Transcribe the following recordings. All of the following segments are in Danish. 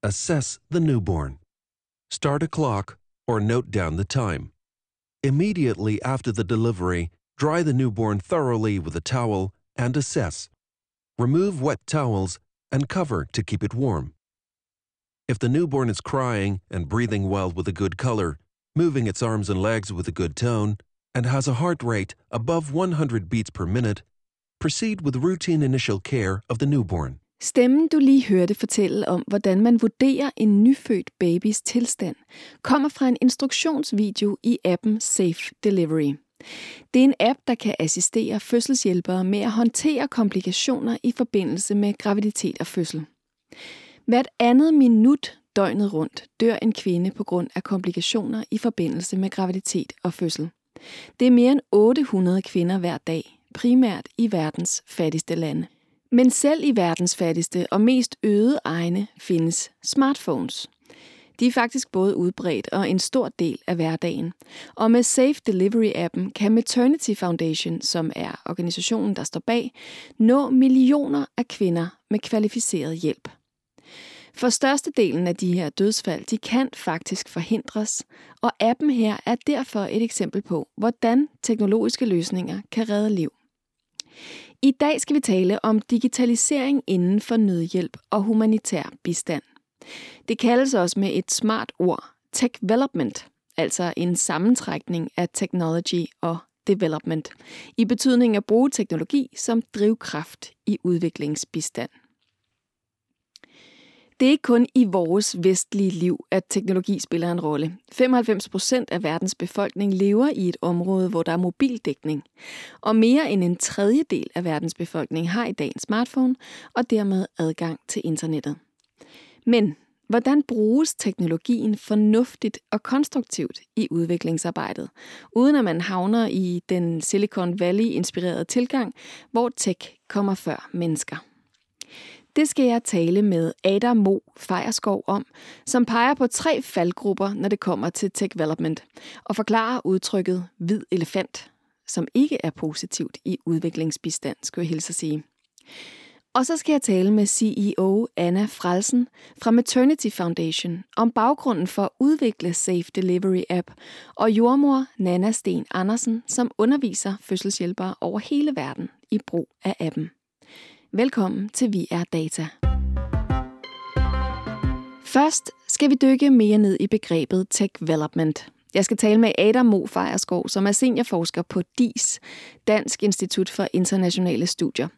Assess the newborn. Start a clock or note down the time. Immediately after the delivery, dry the newborn thoroughly with a towel and assess. Remove wet towels and cover to keep it warm. If the newborn is crying and breathing well with a good color, moving its arms and legs with a good tone, and has a heart rate above 100 beats per minute, proceed with routine initial care of the newborn. Stemmen, du lige hørte fortælle om, hvordan man vurderer en nyfødt babys tilstand, kommer fra en instruktionsvideo i appen Safe Delivery. Det er en app, der kan assistere fødselshjælpere med at håndtere komplikationer i forbindelse med graviditet og fødsel. Hvert andet minut døgnet rundt dør en kvinde på grund af komplikationer i forbindelse med graviditet og fødsel. Det er mere end 800 kvinder hver dag, primært i verdens fattigste lande. Men selv i verdens fattigste og mest øde egne findes smartphones. De er faktisk både udbredt og en stor del af hverdagen. Og med Safe Delivery-appen kan Maternity Foundation, som er organisationen, der står bag, nå millioner af kvinder med kvalificeret hjælp. For størstedelen af de her dødsfald, de kan faktisk forhindres, og appen her er derfor et eksempel på, hvordan teknologiske løsninger kan redde liv. I dag skal vi tale om digitalisering inden for nødhjælp og humanitær bistand. Det kaldes også med et smart ord, development, altså en sammentrækning af technology og development, i betydning at bruge teknologi som drivkraft i udviklingsbistand. Det er ikke kun i vores vestlige liv, at teknologi spiller en rolle. 95 procent af verdens befolkning lever i et område, hvor der er mobildækning. Og mere end en tredjedel af verdens befolkning har i dag en smartphone og dermed adgang til internettet. Men hvordan bruges teknologien fornuftigt og konstruktivt i udviklingsarbejdet, uden at man havner i den Silicon Valley-inspirerede tilgang, hvor tech kommer før mennesker? Det skal jeg tale med Adam Mo Fejerskov om, som peger på tre faldgrupper, når det kommer til tech development, og forklarer udtrykket hvid elefant, som ikke er positivt i udviklingsbistand, skulle jeg hilse at sige. Og så skal jeg tale med CEO Anna Frelsen fra Maternity Foundation om baggrunden for at udvikle Safe Delivery App, og jordmor Nana Sten Andersen, som underviser fødselshjælpere over hele verden i brug af appen. Velkommen til Vi er Data. Først skal vi dykke mere ned i begrebet tech development. Jeg skal tale med Adam Mo Fejerskov, som er seniorforsker på DIS, Dansk Institut for Internationale Studier.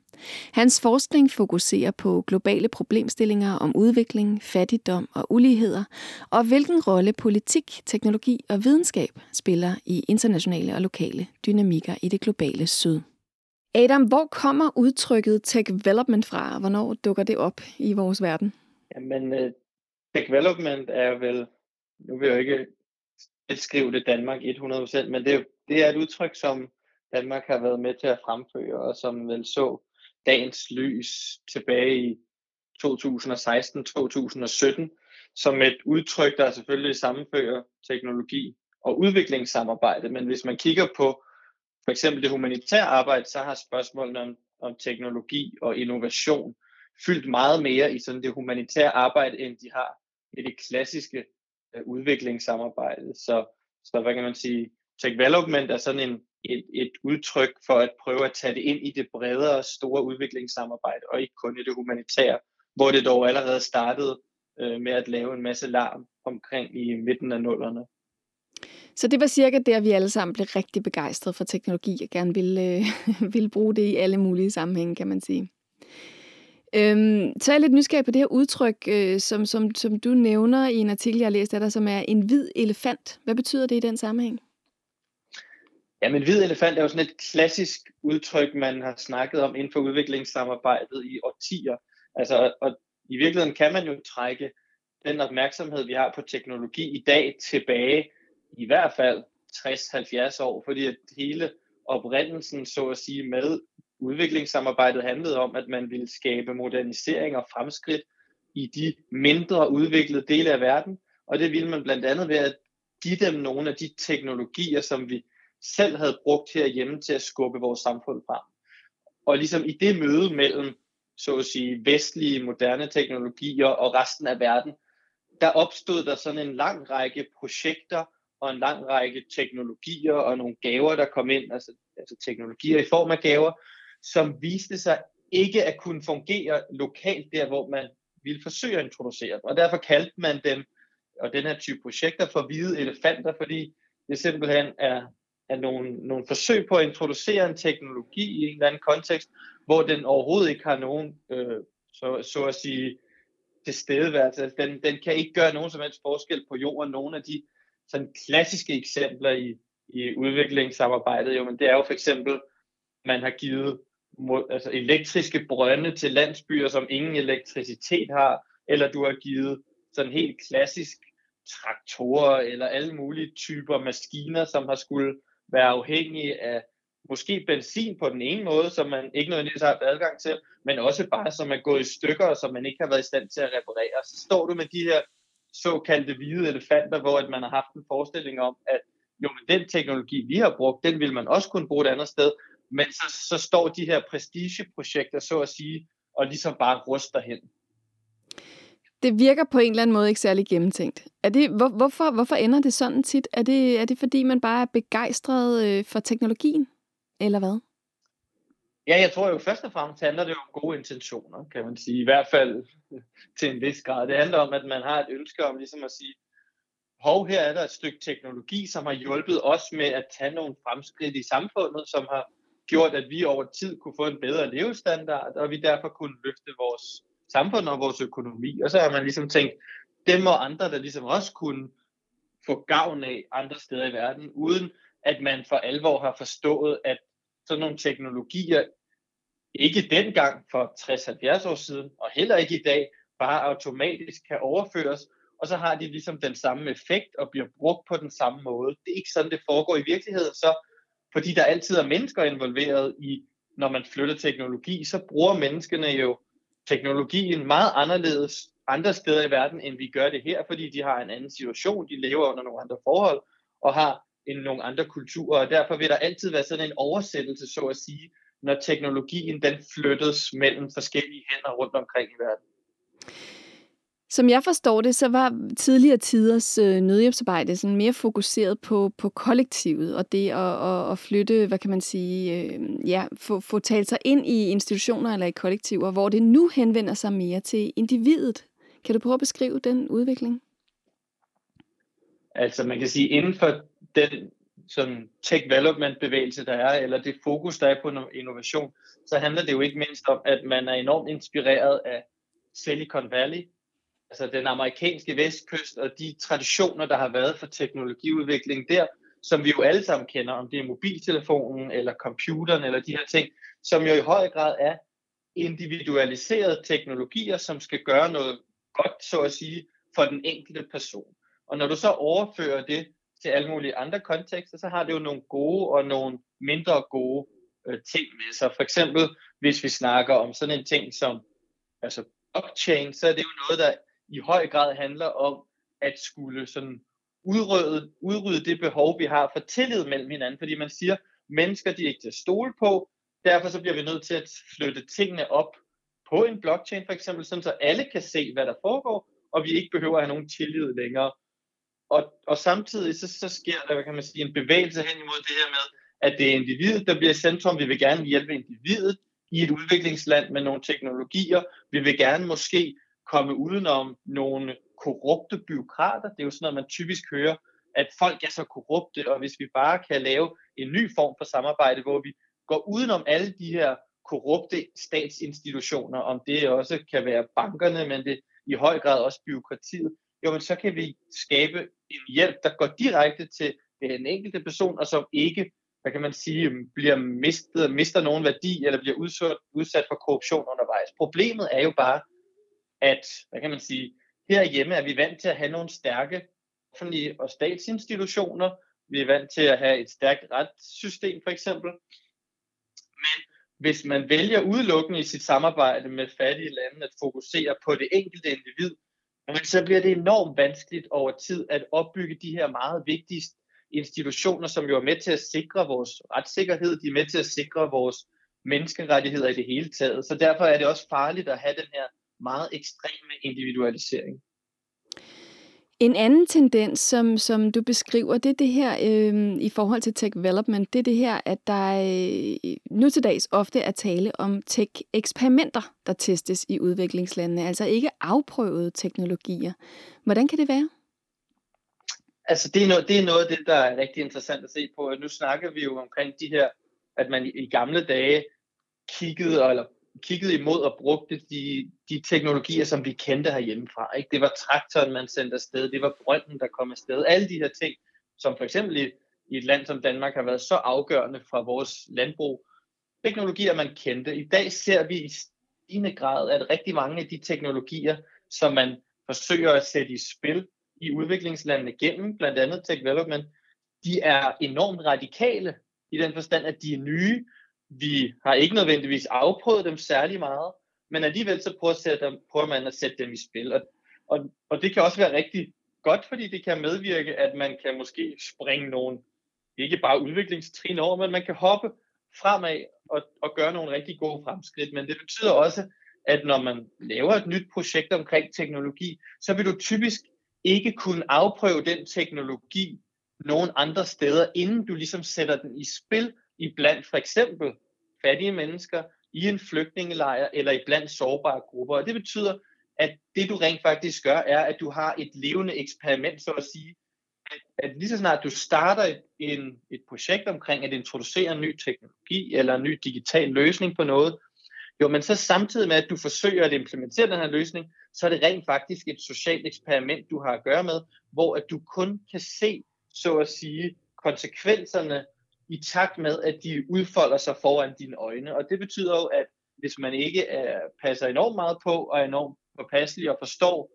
Hans forskning fokuserer på globale problemstillinger om udvikling, fattigdom og uligheder, og hvilken rolle politik, teknologi og videnskab spiller i internationale og lokale dynamikker i det globale syd. Adam, hvor kommer udtrykket tech development fra? Hvornår dukker det op i vores verden? Jamen, uh, tech development er vel, nu vil jeg jo ikke beskrive det Danmark 100%, men det er, det er et udtryk, som Danmark har været med til at fremføre, og som vel så dagens lys tilbage i 2016-2017, som et udtryk, der selvfølgelig sammenfører teknologi og udviklingssamarbejde. Men hvis man kigger på for eksempel det humanitære arbejde, så har spørgsmålene om, om teknologi og innovation fyldt meget mere i sådan det humanitære arbejde, end de har i det klassiske øh, udviklingssamarbejde. Så, så hvad kan man sige, tech development er sådan en, et, et udtryk for at prøve at tage det ind i det bredere, store udviklingssamarbejde, og ikke kun i det humanitære, hvor det dog allerede startede øh, med at lave en masse larm omkring i midten af nullerne. Så det var cirka der, vi alle sammen blev rigtig begejstrede for teknologi og gerne ville, øh, ville bruge det i alle mulige sammenhænge, kan man sige. Øhm, så er jeg lidt nysgerrig på det her udtryk, øh, som, som, som du nævner i en artikel, jeg har læst af dig, som er en hvid elefant. Hvad betyder det i den sammenhæng? Ja, men hvid elefant er jo sådan et klassisk udtryk, man har snakket om inden for udviklingssamarbejdet i årtier. Altså, og i virkeligheden kan man jo trække den opmærksomhed, vi har på teknologi i dag tilbage i hvert fald 60-70 år, fordi at hele oprindelsen, så at sige, med udviklingssamarbejdet handlede om, at man ville skabe modernisering og fremskridt i de mindre udviklede dele af verden, og det ville man blandt andet ved at give dem nogle af de teknologier, som vi selv havde brugt herhjemme til at skubbe vores samfund frem. Og ligesom i det møde mellem, så at sige, vestlige moderne teknologier og resten af verden, der opstod der sådan en lang række projekter og en lang række teknologier og nogle gaver, der kom ind, altså, altså teknologier i form af gaver, som viste sig ikke at kunne fungere lokalt der, hvor man ville forsøge at introducere dem. Og derfor kaldte man dem, og den her type projekter, for hvide elefanter, fordi det simpelthen er, er nogle, nogle forsøg på at introducere en teknologi i en eller anden kontekst, hvor den overhovedet ikke har nogen, øh, så, så at sige, tilstedeværelse. Altså, den, den kan ikke gøre nogen som helst forskel på jorden. Nogle af de sådan klassiske eksempler i, i udviklingssamarbejdet, jo, men det er jo for eksempel, man har givet altså elektriske brønde til landsbyer, som ingen elektricitet har, eller du har givet sådan helt klassisk traktorer eller alle mulige typer maskiner, som har skulle være afhængige af måske benzin på den ene måde, som man ikke nødvendigvis har adgang til, men også bare som er gået i stykker, som man ikke har været i stand til at reparere. Så står du med de her såkaldte hvide elefanter, hvor at man har haft en forestilling om, at jo, men den teknologi, vi har brugt, den vil man også kunne bruge et andet sted, men så, så står de her prestigeprojekter, så at sige, og ligesom bare ruster hen. Det virker på en eller anden måde ikke særlig gennemtænkt. Er det, hvor, hvorfor, hvorfor ender det sådan tit? Er det, er det fordi, man bare er begejstret øh, for teknologien? Eller hvad? Ja, jeg tror jo først og fremmest handler det om gode intentioner, kan man sige. I hvert fald til en vis grad. Det handler om, at man har et ønske om ligesom at sige, hov, her er der et stykke teknologi, som har hjulpet os med at tage nogle fremskridt i samfundet, som har gjort, at vi over tid kunne få en bedre levestandard, og vi derfor kunne løfte vores samfund og vores økonomi. Og så har man ligesom tænkt, dem og andre, der ligesom også kunne få gavn af andre steder i verden, uden at man for alvor har forstået, at sådan nogle teknologier ikke dengang for 60-70 år siden, og heller ikke i dag, bare automatisk kan overføres, og så har de ligesom den samme effekt og bliver brugt på den samme måde. Det er ikke sådan, det foregår i virkeligheden, så fordi der altid er mennesker involveret i, når man flytter teknologi, så bruger menneskene jo teknologien meget anderledes andre steder i verden, end vi gør det her, fordi de har en anden situation, de lever under nogle andre forhold, og har en, nogle andre kulturer, og derfor vil der altid være sådan en oversættelse, så at sige, når teknologien den flyttes mellem forskellige hænder rundt omkring i verden. Som jeg forstår det, så var tidligere tiders øh, nødhjælpsarbejde sådan mere fokuseret på, på kollektivet og det at, at, at flytte, hvad kan man sige, øh, ja, få, få talt sig ind i institutioner eller i kollektiver, hvor det nu henvender sig mere til individet. Kan du prøve at beskrive den udvikling? Altså man kan sige, inden for den sådan tech development bevægelse, der er, eller det fokus, der er på innovation, så handler det jo ikke mindst om, at man er enormt inspireret af Silicon Valley, altså den amerikanske vestkyst og de traditioner, der har været for teknologiudvikling der, som vi jo alle sammen kender, om det er mobiltelefonen eller computeren eller de her ting, som jo i høj grad er individualiserede teknologier, som skal gøre noget godt, så at sige, for den enkelte person. Og når du så overfører det til alle mulige andre kontekster, så har det jo nogle gode og nogle mindre gode øh, ting med sig. For eksempel, hvis vi snakker om sådan en ting som altså blockchain, så er det jo noget, der i høj grad handler om at skulle sådan udrydde, udrydde det behov, vi har for tillid mellem hinanden. Fordi man siger, mennesker de er ikke til at stole på, derfor så bliver vi nødt til at flytte tingene op på en blockchain for eksempel, sådan så alle kan se, hvad der foregår, og vi ikke behøver at have nogen tillid længere. Og, og samtidig så, så sker der, hvad kan man sige, en bevægelse hen imod det her med, at det er individet, der bliver centrum. Vi vil gerne hjælpe individet i et udviklingsland med nogle teknologier. Vi vil gerne måske komme udenom nogle korrupte byråkrater. Det er jo sådan noget, man typisk hører, at folk er så korrupte, og hvis vi bare kan lave en ny form for samarbejde, hvor vi går udenom alle de her korrupte statsinstitutioner, om det også kan være bankerne, men det i høj grad også byråkratiet, jo, men så kan vi skabe en hjælp, der går direkte til den enkelte person, og som ikke, hvad kan man sige, bliver mistet, mister nogen værdi, eller bliver udsat, udsat for korruption undervejs. Problemet er jo bare, at, hvad kan man sige, herhjemme er vi vant til at have nogle stærke offentlige og statsinstitutioner. Vi er vant til at have et stærkt retssystem for eksempel. Men hvis man vælger udelukkende i sit samarbejde med fattige lande at fokusere på det enkelte individ, så bliver det enormt vanskeligt over tid at opbygge de her meget vigtige institutioner, som jo er med til at sikre vores retssikkerhed, de er med til at sikre vores menneskerettigheder i det hele taget. Så derfor er det også farligt at have den her meget ekstreme individualisering. En anden tendens, som, som du beskriver, det er det her øh, i forhold til tech development, det er det her, at der øh, nu til dags ofte er tale om tech-eksperimenter, der testes i udviklingslandene, altså ikke afprøvede teknologier. Hvordan kan det være? Altså det er, noget, det er noget af det, der er rigtig interessant at se på. Nu snakker vi jo omkring de her, at man i gamle dage kiggede, eller kiggede imod og brugte de, de teknologier, som vi kendte herhjemmefra. Ikke? Det var traktoren, man sendte afsted, det var brønden, der kom afsted. Alle de her ting, som for eksempel i, i et land som Danmark har været så afgørende fra vores landbrug. Teknologier, man kendte. I dag ser vi i stigende grad, at rigtig mange af de teknologier, som man forsøger at sætte i spil i udviklingslandene gennem, blandt andet tech development, de er enormt radikale i den forstand, at de er nye, vi har ikke nødvendigvis afprøvet dem særlig meget, men alligevel så prøver, at sætte dem, prøver man at sætte dem i spil. Og, og, og det kan også være rigtig godt, fordi det kan medvirke, at man kan måske springe nogle, ikke bare udviklingstrin over, men man kan hoppe fremad og, og gøre nogle rigtig gode fremskridt. Men det betyder også, at når man laver et nyt projekt omkring teknologi, så vil du typisk ikke kunne afprøve den teknologi nogen andre steder, inden du ligesom sætter den i spil i blandt for eksempel fattige mennesker i en flygtningelejr eller i blandt sårbare grupper. Og det betyder, at det du rent faktisk gør, er, at du har et levende eksperiment, så at sige, at, at lige så snart du starter et, en, et projekt omkring at introducere en ny teknologi eller en ny digital løsning på noget, jo, men så samtidig med, at du forsøger at implementere den her løsning, så er det rent faktisk et socialt eksperiment, du har at gøre med, hvor at du kun kan se, så at sige, konsekvenserne i takt med, at de udfolder sig foran dine øjne. Og det betyder jo, at hvis man ikke er, passer enormt meget på, og er enormt påpasselig og forstår,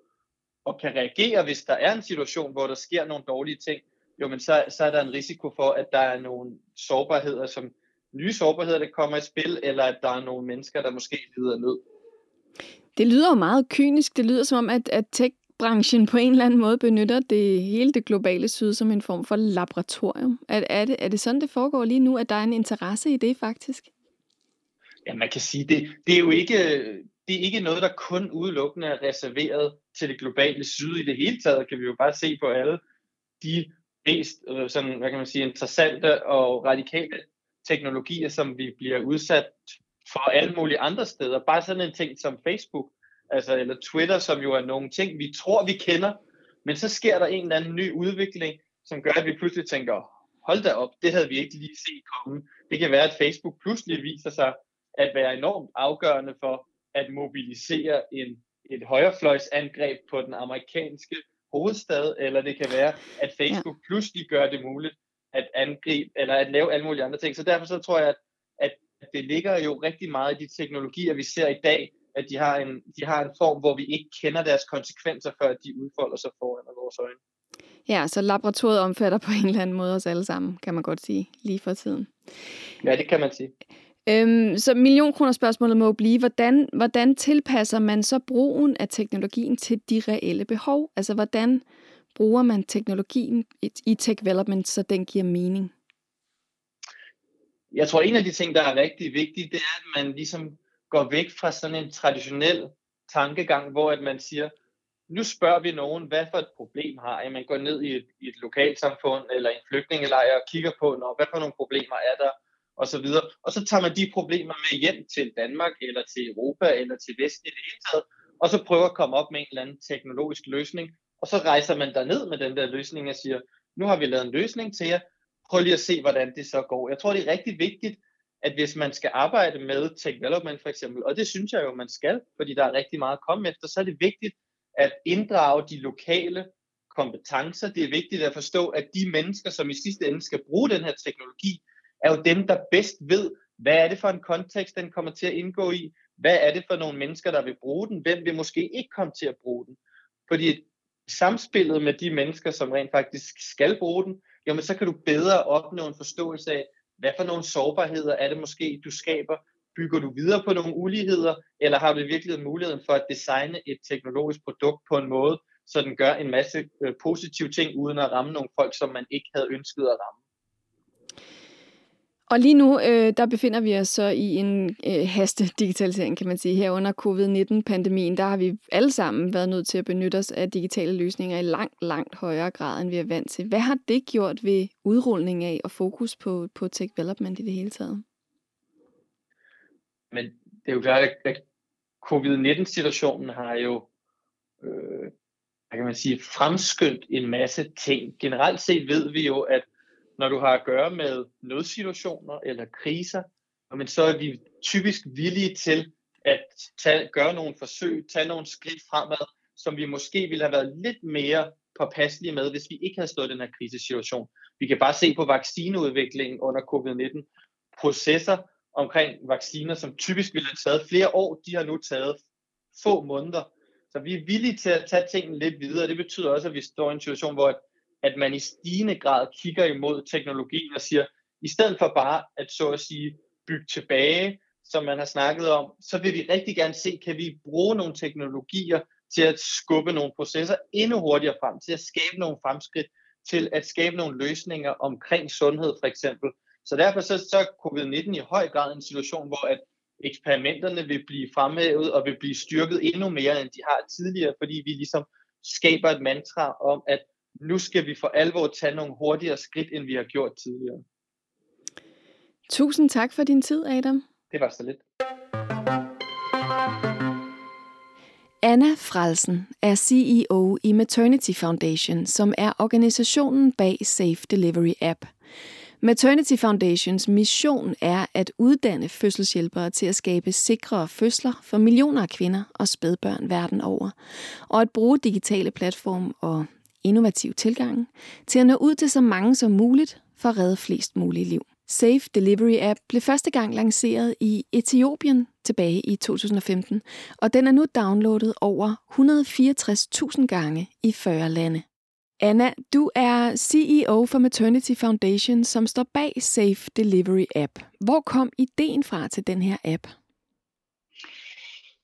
og kan reagere, hvis der er en situation, hvor der sker nogle dårlige ting, jo, men så, så er der en risiko for, at der er nogle sårbarheder, som nye sårbarheder, der kommer i spil, eller at der er nogle mennesker, der måske lider nød. Det lyder jo meget kynisk. Det lyder som om, at, at tech branchen på en eller anden måde benytter det hele det globale syd som en form for laboratorium. Er, er, det, er det sådan, det foregår lige nu, at der er en interesse i det faktisk? Ja, man kan sige, det, det er jo ikke, det er ikke noget, der kun udelukkende er reserveret til det globale syd. I det hele taget kan vi jo bare se på alle de mest øh, sådan, hvad kan man sige, interessante og radikale teknologier, som vi bliver udsat for alle mulige andre steder. Bare sådan en ting som Facebook altså, eller Twitter, som jo er nogle ting, vi tror, vi kender, men så sker der en eller anden ny udvikling, som gør, at vi pludselig tænker, hold da op, det havde vi ikke lige set komme. Det kan være, at Facebook pludselig viser sig at være enormt afgørende for at mobilisere en, et højrefløjsangreb på den amerikanske hovedstad, eller det kan være, at Facebook ja. pludselig gør det muligt at angribe, eller at lave alle mulige andre ting. Så derfor så tror jeg, at, at det ligger jo rigtig meget i de teknologier, vi ser i dag, at de har, en, de har en form, hvor vi ikke kender deres konsekvenser, før de udfolder sig foran vores øjne. Ja, så laboratoriet omfatter på en eller anden måde os alle sammen, kan man godt sige, lige for tiden. Ja, det kan man sige. Øhm, så millionkroner spørgsmålet må blive, hvordan, hvordan tilpasser man så brugen af teknologien til de reelle behov? Altså, hvordan bruger man teknologien i tech development, så den giver mening? Jeg tror, en af de ting, der er rigtig vigtige, det er, at man ligesom går væk fra sådan en traditionel tankegang, hvor at man siger, nu spørger vi nogen, hvad for et problem har I? Man går ned i et, i et lokalsamfund eller en flygtningelejr og kigger på, når, hvad for nogle problemer er der, og så videre. Og så tager man de problemer med hjem til Danmark, eller til Europa, eller til Vesten i det hele taget, og så prøver at komme op med en eller anden teknologisk løsning, og så rejser man der ned med den der løsning og siger, nu har vi lavet en løsning til jer, prøv lige at se, hvordan det så går. Jeg tror, det er rigtig vigtigt, at hvis man skal arbejde med tech development for eksempel, og det synes jeg jo, man skal, fordi der er rigtig meget at komme efter, så er det vigtigt at inddrage de lokale kompetencer. Det er vigtigt at forstå, at de mennesker, som i sidste ende skal bruge den her teknologi, er jo dem, der bedst ved, hvad er det for en kontekst, den kommer til at indgå i, hvad er det for nogle mennesker, der vil bruge den, hvem vil måske ikke komme til at bruge den. Fordi samspillet med de mennesker, som rent faktisk skal bruge den, jamen så kan du bedre opnå en forståelse af, hvad for nogle sårbarheder er det måske, du skaber? Bygger du videre på nogle uligheder, eller har du i virkeligheden muligheden for at designe et teknologisk produkt på en måde, så den gør en masse øh, positive ting, uden at ramme nogle folk, som man ikke havde ønsket at ramme? Og lige nu, øh, der befinder vi os så i en øh, haste digitalisering, kan man sige. Her under covid-19-pandemien, der har vi alle sammen været nødt til at benytte os af digitale løsninger i langt, langt højere grad, end vi er vant til. Hvad har det gjort ved udrulling af og fokus på, på tech development i det hele taget? Men det er jo klart, at covid-19-situationen har jo øh, kan man sige, fremskyndt en masse ting. Generelt set ved vi jo, at når du har at gøre med nødsituationer eller kriser, men så er vi typisk villige til at tage, gøre nogle forsøg, tage nogle skridt fremad, som vi måske ville have været lidt mere påpasselige med, hvis vi ikke havde stået i den her krisesituation. Vi kan bare se på vaccineudviklingen under covid-19. Processer omkring vacciner, som typisk ville have taget flere år, de har nu taget få måneder. Så vi er villige til at tage tingene lidt videre. Det betyder også, at vi står i en situation, hvor at man i stigende grad kigger imod teknologien og siger, i stedet for bare at så at sige bygge tilbage, som man har snakket om, så vil vi rigtig gerne se, kan vi bruge nogle teknologier til at skubbe nogle processer endnu hurtigere frem, til at skabe nogle fremskridt, til at skabe nogle løsninger omkring sundhed for eksempel. Så derfor så, så er covid-19 i høj grad en situation, hvor at eksperimenterne vil blive fremhævet og vil blive styrket endnu mere, end de har tidligere, fordi vi ligesom skaber et mantra om, at nu skal vi for alvor tage nogle hurtigere skridt, end vi har gjort tidligere. Tusind tak for din tid, Adam. Det var så lidt. Anna Frelsen er CEO i Maternity Foundation, som er organisationen bag Safe Delivery App. Maternity Foundations mission er at uddanne fødselshjælpere til at skabe sikre fødsler for millioner af kvinder og spædbørn verden over, og at bruge digitale platforme og innovativ tilgang til at nå ud til så mange som muligt for at redde flest mulige liv. Safe Delivery App blev første gang lanceret i Etiopien tilbage i 2015, og den er nu downloadet over 164.000 gange i 40 lande. Anna, du er CEO for Maternity Foundation, som står bag Safe Delivery App. Hvor kom ideen fra til den her app?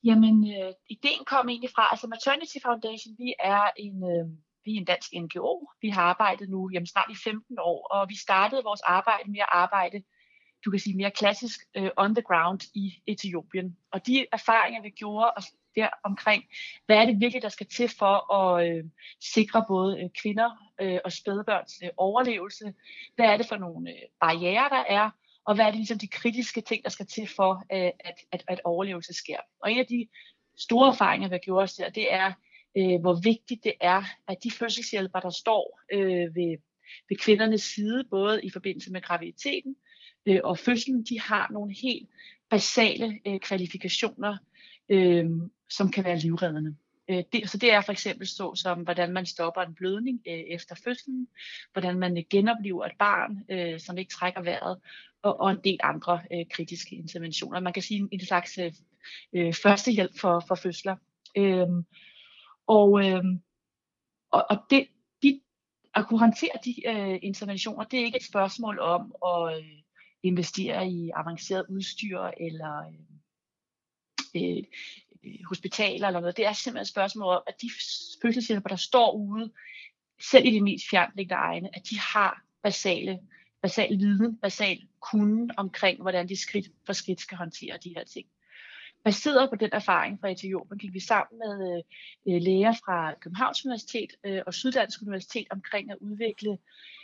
Jamen, øh, ideen kom egentlig fra, altså Maternity Foundation, vi er en, øh, vi er en dansk NGO. Vi har arbejdet nu jamen, snart i 15 år, og vi startede vores arbejde med at arbejde, du kan sige mere klassisk, uh, on the ground i Etiopien. Og de erfaringer, vi gjorde os der omkring, hvad er det virkelig, der skal til for at øh, sikre både øh, kvinder øh, og spædbørns øh, overlevelse? Hvad er det for nogle øh, barriere, der er? Og hvad er det ligesom de kritiske ting, der skal til for, øh, at, at, at overlevelse sker? Og en af de store erfaringer, vi har gjort os der, det er, øh, hvor vigtigt det er, at de fødselshjælpere, der står øh, ved, ved kvindernes side, både i forbindelse med graviditeten øh, og fødslen, de har nogle helt basale øh, kvalifikationer, øh, som kan være livreddende. Øh, det, så det er for eksempel så som, hvordan man stopper en blødning øh, efter fødslen, hvordan man øh, genoplever et barn, øh, som ikke trækker vejret, og, og en del andre øh, kritiske interventioner. Man kan sige en, en slags øh, øh førstehjælp for, for fødsler. Øh, og, øh, og, og det, de, at kunne håndtere de øh, interventioner, det er ikke et spørgsmål om at øh, investere i avanceret udstyr eller øh, øh, hospitaler eller noget. Det er simpelthen et spørgsmål om, at de fødselshjælper, der står ude, selv i de mest fjernlæggende egne, at de har basale, basal viden, basal kunden omkring, hvordan de skridt for skridt skal håndtere de her ting baseret på den erfaring fra Etiopien, gik vi sammen med øh, læger fra Københavns Universitet øh, og Syddansk Universitet omkring at udvikle,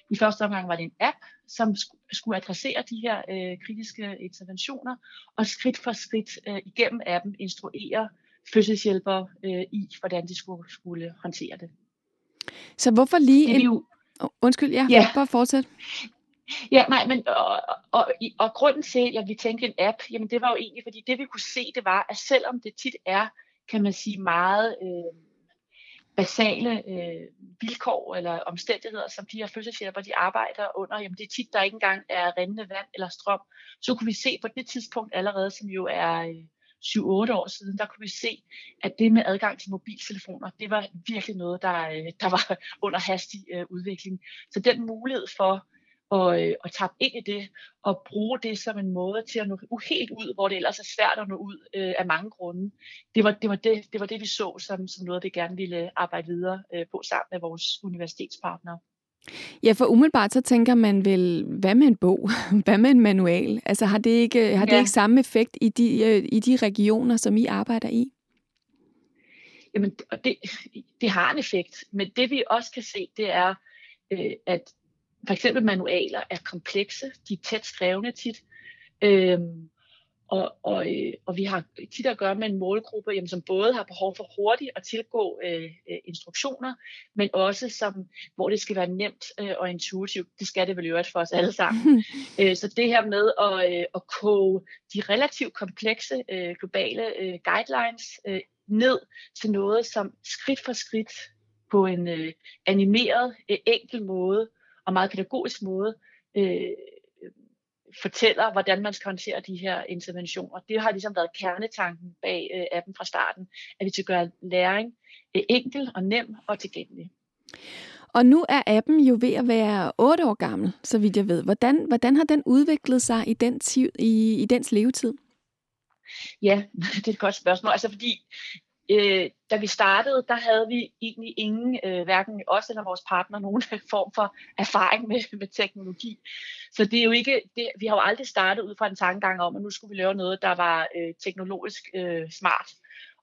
i første omgang var det en app, som skulle adressere de her øh, kritiske interventioner, og skridt for skridt øh, igennem appen instruere fødselshjælpere øh, i, hvordan de skulle, skulle håndtere det. Så hvorfor lige en... Jo... Undskyld, ja, ja. bare fortsæt. Ja, nej, men og, og, og grunden til, at vi tænkte en app, jamen det var jo egentlig, fordi det vi kunne se, det var, at selvom det tit er, kan man sige, meget øh, basale øh, vilkår eller omstændigheder, som de her fødselshjælper, de arbejder under, jamen det er tit, der ikke engang er rindende vand eller strøm, så kunne vi se på det tidspunkt allerede, som jo er øh, 7-8 år siden, der kunne vi se, at det med adgang til mobiltelefoner, det var virkelig noget, der, øh, der var under hastig øh, udvikling. Så den mulighed for og, øh, og tappe ind i det og bruge det som en måde til at nå helt ud, hvor det ellers er svært at nå ud øh, af mange grunde. Det var det, var det, det, var det vi så som, som noget, vi gerne ville arbejde videre øh, på sammen med vores universitetspartnere. Ja, for umiddelbart så tænker man vel, hvad med en bog? Hvad med en manual? Altså har det ikke, har det Ja. ikke samme effekt i de, øh, i de regioner, som I arbejder i? Jamen, det, det har en effekt, men det vi også kan se, det er, øh, at for eksempel manualer er komplekse, de er tæt skrevne tit, øhm, og, og, øh, og vi har tit at gøre med en målgruppe, jamen, som både har behov for hurtigt at tilgå øh, øh, instruktioner, men også som, hvor det skal være nemt øh, og intuitivt. Det skal det vel øvrigt for os alle sammen. Øh, Så det her med at, øh, at koge de relativt komplekse øh, globale øh, guidelines øh, ned til noget, som skridt for skridt på en øh, animeret, øh, enkel måde og meget pædagogisk måde øh, fortæller, hvordan man skal håndtere de her interventioner. Det har ligesom været kernetanken bag øh, appen fra starten, at vi skal gøre læring øh, enkel og nem og tilgængelig. Og nu er appen jo ved at være 8 år gammel, så vidt jeg ved. Hvordan, hvordan har den udviklet sig i, den i, i dens levetid? Ja, det er et godt spørgsmål. Altså fordi, øh, da vi startede, der havde vi egentlig ingen, øh, hverken os eller vores partner, nogen form for erfaring med, med teknologi. Så det er jo ikke, det, vi har jo aldrig startet ud fra en tankegang om, at nu skulle vi lave noget, der var øh, teknologisk øh, smart.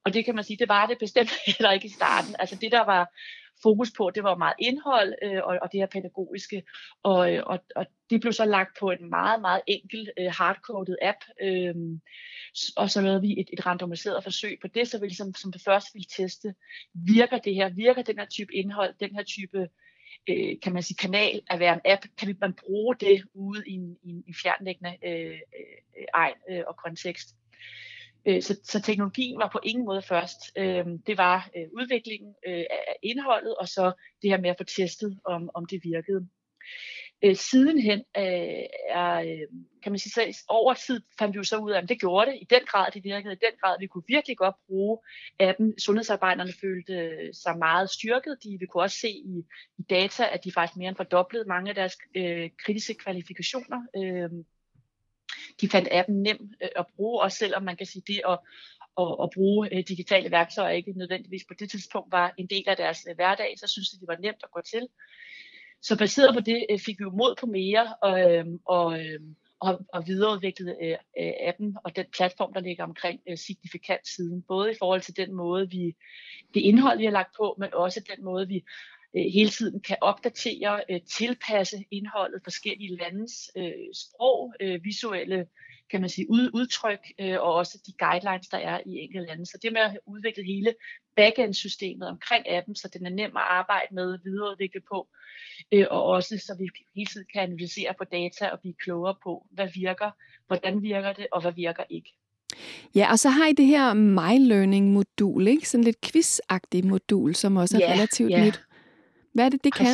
Og det kan man sige, det var det bestemt heller ikke i starten. Altså det, der var fokus på, det var meget indhold øh, og, og det her pædagogiske. Og, øh, og, og det blev så lagt på en meget, meget enkel øh, hardcoded app. Øh, og så lavede vi et, et randomiseret forsøg på det, så vi ligesom som det første ville teste, virker det her, virker den her type indhold, den her type øh, kan man sige, kanal at være en app, kan man bruge det ude i en, i en, fjernlæggende øh, øh, egen øh, og kontekst. Øh, så, så teknologien var på ingen måde først. Øh, det var øh, udviklingen øh, af indholdet, og så det her med at få testet, om, om det virkede. Sidenhen er, kan man sige, så over tid fandt vi jo så ud af, at det gjorde det. I den grad, det virkede. I den grad, vi kunne virkelig godt bruge appen. Sundhedsarbejderne følte sig meget styrket. De, vi kunne også se i, i data, at de faktisk mere end fordoblede mange af deres øh, kritiske kvalifikationer. Øh, de fandt appen nem øh, at bruge, også selvom man kan sige det at, at, at bruge øh, digitale værktøjer ikke nødvendigvis på det tidspunkt var en del af deres øh, hverdag, så synes de, det var nemt at gå til. Så baseret på det fik vi jo mod på mere og, øhm, og, øhm, og, og videreudviklet appen og den platform, der ligger omkring signifikant siden. Både i forhold til den måde, vi det indhold, vi har lagt på, men også den måde, vi hele tiden kan opdatere, øh, tilpasse indholdet forskellige landes øh, sprog, øh, visuelle kan man sige, ud, udtryk, øh, og også de guidelines, der er i enkelte lande. Så det med at have udviklet hele backend-systemet omkring appen, så den er nem at arbejde med, videreudvikle på, øh, og også så vi hele tiden kan analysere på data og blive klogere på, hvad virker, hvordan virker det, og hvad virker ikke. Ja, og så har I det her My Learning-modul, ikke? Sådan lidt quiz-agtigt modul, som også er Ja, relativt ja. nyt. Hvad er det, det kan?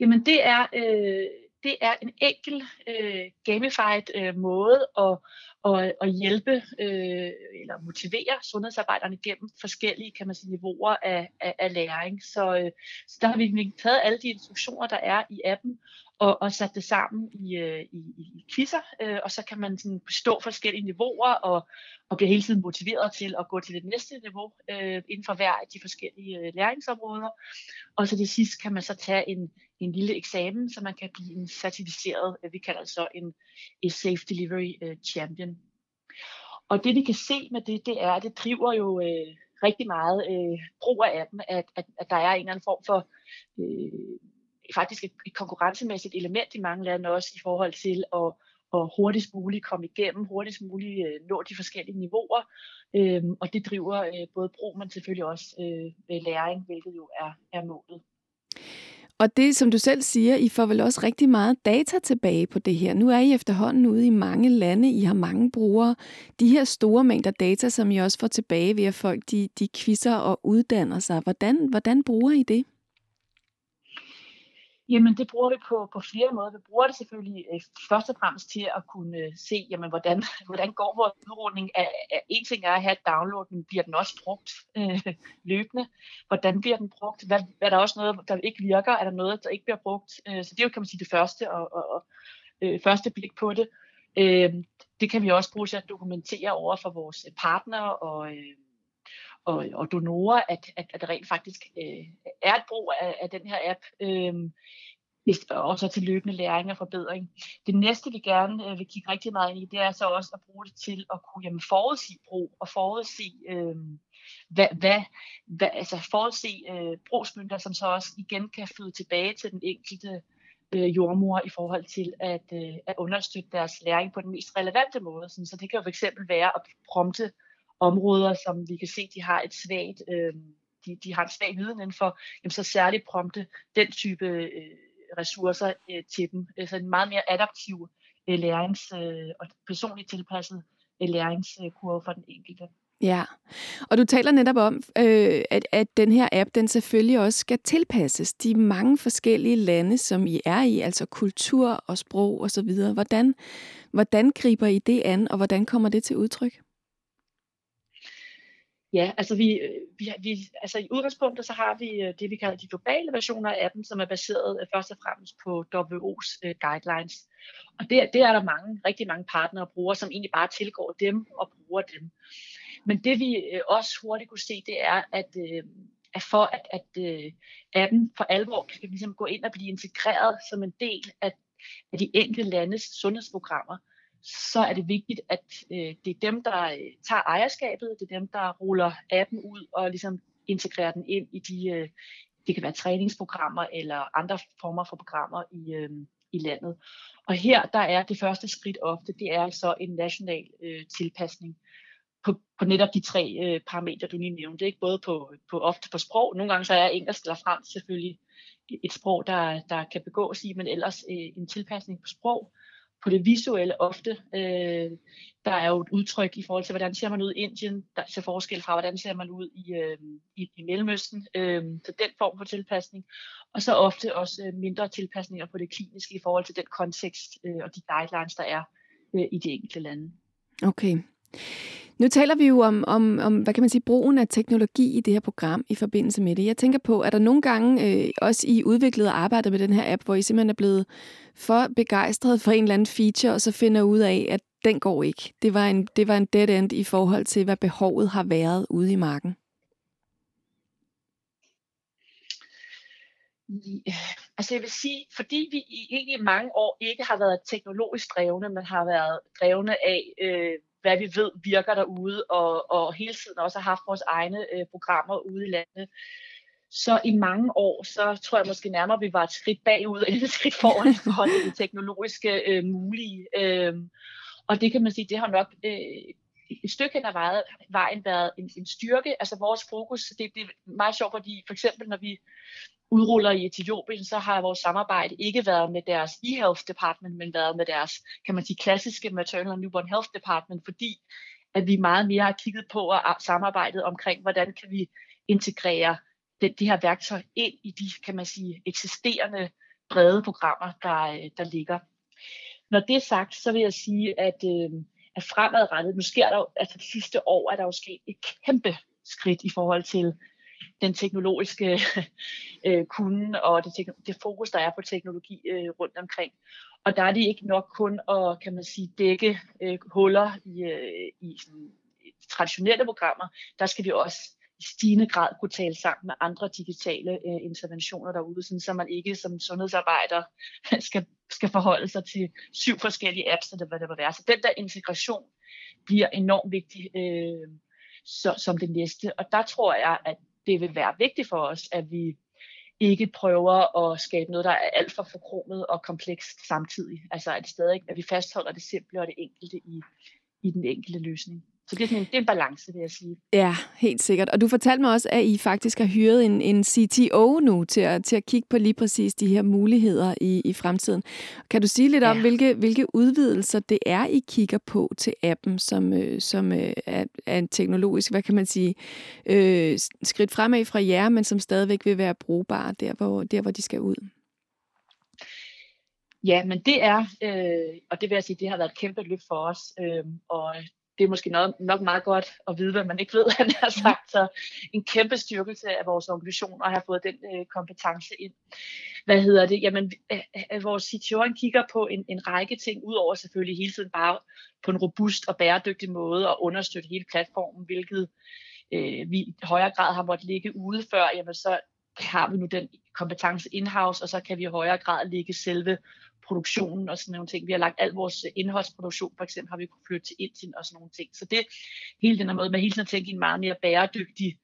Jamen det er, øh, det er en enkel øh, gamified øh, måde at, at, at hjælpe øh, eller motivere sundhedsarbejderne gennem forskellige kan man sige, niveauer af, af, af læring. Så, øh, så der har vi taget alle de instruktioner, der er i appen, og, og sat det sammen i, øh, i, i, quizzer, øh, og så kan man sådan bestå forskellige niveauer og, og bliver hele tiden motiveret til at gå til det næste niveau øh, inden for hver af de forskellige øh, læringsområder. Og så til sidst kan man så tage en, en lille eksamen, så man kan blive en certificeret, øh, vi kalder det så en, en Safe Delivery øh, Champion. Og det vi kan se med det, det er, at det driver jo øh, rigtig meget øh, brug af appen, at, at, at der er en eller anden form for øh, faktisk et, et konkurrencemæssigt element i mange lande også i forhold til at, at hurtigst muligt komme igennem, hurtigst muligt øh, nå de forskellige niveauer, øh, og det driver øh, både brug, men selvfølgelig også øh, læring, hvilket jo er, er målet. Og det, som du selv siger, I får vel også rigtig meget data tilbage på det her. Nu er I efterhånden ude i mange lande, I har mange brugere. De her store mængder data, som I også får tilbage ved, at folk de, de quizzer og uddanner sig. Hvordan, hvordan bruger I det? Jamen, det bruger vi på, på flere måder. Vi bruger det selvfølgelig øh, først og fremmest til at kunne øh, se, jamen, hvordan, hvordan går vores udrulning. Af, af, en ting er at have et download, men bliver den også brugt øh, løbende? Hvordan bliver den brugt? Hvad, er der også noget, der ikke virker? Er der noget, der ikke bliver brugt? Øh, så det er jo, kan man sige, det første, og, og, og øh, første blik på det. Øh, det kan vi også bruge til at dokumentere over for vores øh, partnere og, øh, og, og donorer, at, at, at der rent faktisk øh, er et brug af, af den her app. Øh, og så til løbende læring og forbedring. Det næste, vi gerne øh, vil kigge rigtig meget ind i, det er så også at bruge det til at kunne jamen, forudse brug og forudse, øh, hvad, hvad, hvad, altså forudse øh, brugsmynter, som så også igen kan føde tilbage til den enkelte øh, jordmor i forhold til at, øh, at understøtte deres læring på den mest relevante måde. Sådan, så det kan jo fx være at prompte områder, som vi kan se, de har et svagt, øh, de, de har en svag viden inden for, jamen så særligt prompte den type øh, ressourcer øh, til dem. Altså en meget mere adaptiv øh, lærings- øh, og personligt tilpasset øh, læringskurve for den enkelte. Ja, og du taler netop om, øh, at, at den her app, den selvfølgelig også skal tilpasses de mange forskellige lande, som I er i, altså kultur og sprog osv. Hvordan, hvordan griber I det an, og hvordan kommer det til udtryk? Ja, altså vi, øh, vi, vi, altså i udgangspunktet så har vi øh, det, vi kalder de globale versioner af dem, som er baseret øh, først og fremmest på WHO's uh, guidelines. Og det, det er der mange, rigtig mange partnere og brugere, som egentlig bare tilgår dem og bruger dem. Men det vi også hurtigt kunne se, det er, at, uh, at for at, at uh, appen for alvor kan ligesom gå ind og blive integreret som en del af, af de enkelte landes sundhedsprogrammer, så er det vigtigt, at øh, det er dem, der øh, tager ejerskabet, det er dem, der ruller appen ud og ligesom integrerer den ind i de, øh, det kan være træningsprogrammer eller andre former for programmer i, øh, i landet. Og her, der er det første skridt ofte, det er så en national øh, tilpasning på, på netop de tre øh, parametre, du lige nævnte. Ikke? Både på, på ofte på sprog, nogle gange så er engelsk eller fransk selvfølgelig et sprog, der, der kan begås i, men ellers øh, en tilpasning på sprog på det visuelle ofte. Øh, der er jo et udtryk i forhold til, hvordan ser man ud i Indien, der ser forskel fra, hvordan ser man ud i, øh, i, i Mellemøsten. Øh, så den form for tilpasning. Og så ofte også øh, mindre tilpasninger på det kliniske i forhold til den kontekst øh, og de guidelines, der er øh, i de enkelte lande. Okay. Nu taler vi jo om, om, om, hvad kan man sige, brugen af teknologi i det her program i forbindelse med det. Jeg tænker på, er der nogle gange, øh, også i udviklet og arbejdet med den her app, hvor I simpelthen er blevet for begejstret for en eller anden feature, og så finder ud af, at den går ikke. Det var en, det var en dead end i forhold til, hvad behovet har været ude i marken. Øh, altså jeg vil sige, fordi vi i egentlig mange år ikke har været teknologisk drevne, men har været drevne af, øh, hvad vi ved virker derude, og, og hele tiden også har haft vores egne øh, programmer ude i landet. Så i mange år, så tror jeg måske nærmere, vi var et skridt bagud, eller et skridt foran i forhold til det teknologiske øh, mulige. Øh, og det kan man sige, det har nok øh, et stykke hen ad vejen, vejen været en, en styrke. Altså vores fokus, det, det er meget sjovt, fordi for eksempel når vi udruller i Etiopien, så har vores samarbejde ikke været med deres e-health department, men været med deres, kan man sige, klassiske maternal and newborn health department, fordi at vi meget mere har kigget på og samarbejdet omkring, hvordan kan vi integrere det, det her værktøj ind i de, kan man sige, eksisterende brede programmer, der, øh, der ligger. Når det er sagt, så vil jeg sige, at, øh, at fremadrettet, nu sker der altså det sidste år, er der jo sket et kæmpe skridt i forhold til den teknologiske øh, kunden og det, det fokus, der er på teknologi øh, rundt omkring. Og der er det ikke nok kun at, kan man sige, dække øh, huller i, øh, i sådan, øh, traditionelle programmer. Der skal vi også i stigende grad kunne tale sammen med andre digitale øh, interventioner derude, sådan, så man ikke som sundhedsarbejder skal, skal forholde sig til syv forskellige apps, eller hvad det vil være. Så den der integration bliver enormt vigtig øh, så, som det næste. Og der tror jeg, at det vil være vigtigt for os, at vi ikke prøver at skabe noget, der er alt for forkromet og komplekst samtidig. Altså at, stadig, at vi fastholder det simple og det enkelte i, i den enkelte løsning. Så det er, sådan en, det er en balance, vil jeg sige. Ja, helt sikkert. Og du fortalte mig også, at I faktisk har hyret en, en CTO nu til at, til at kigge på lige præcis de her muligheder i, i fremtiden. Kan du sige lidt ja. om, hvilke, hvilke udvidelser det er, I kigger på til appen, som, øh, som øh, er, er en teknologisk, hvad kan man sige, øh, skridt fremad fra jer, men som stadigvæk vil være brugbare der, hvor, der, hvor de skal ud? Ja, men det er, øh, og det vil jeg sige, det har været et kæmpe løft for os, øh, og det er måske noget, nok meget godt at vide, hvad man ikke ved, han har sagt. Så en kæmpe styrkelse af vores organisation at have fået den øh, kompetence ind. Hvad hedder det? Jamen, øh, øh, vores CTO kigger på en, en række ting, udover selvfølgelig hele tiden bare på en robust og bæredygtig måde at understøtte hele platformen, hvilket øh, vi i højere grad har måttet ligge ude før, jamen så har vi nu den kompetence in-house, og så kan vi i højere grad ligge selve produktionen og sådan nogle ting. Vi har lagt al vores øh, indholdsproduktion, for eksempel har vi kunnet flytte til Indien og sådan nogle ting. Så det hele den her måde med hele tiden at tænke i en meget mere bæredygtig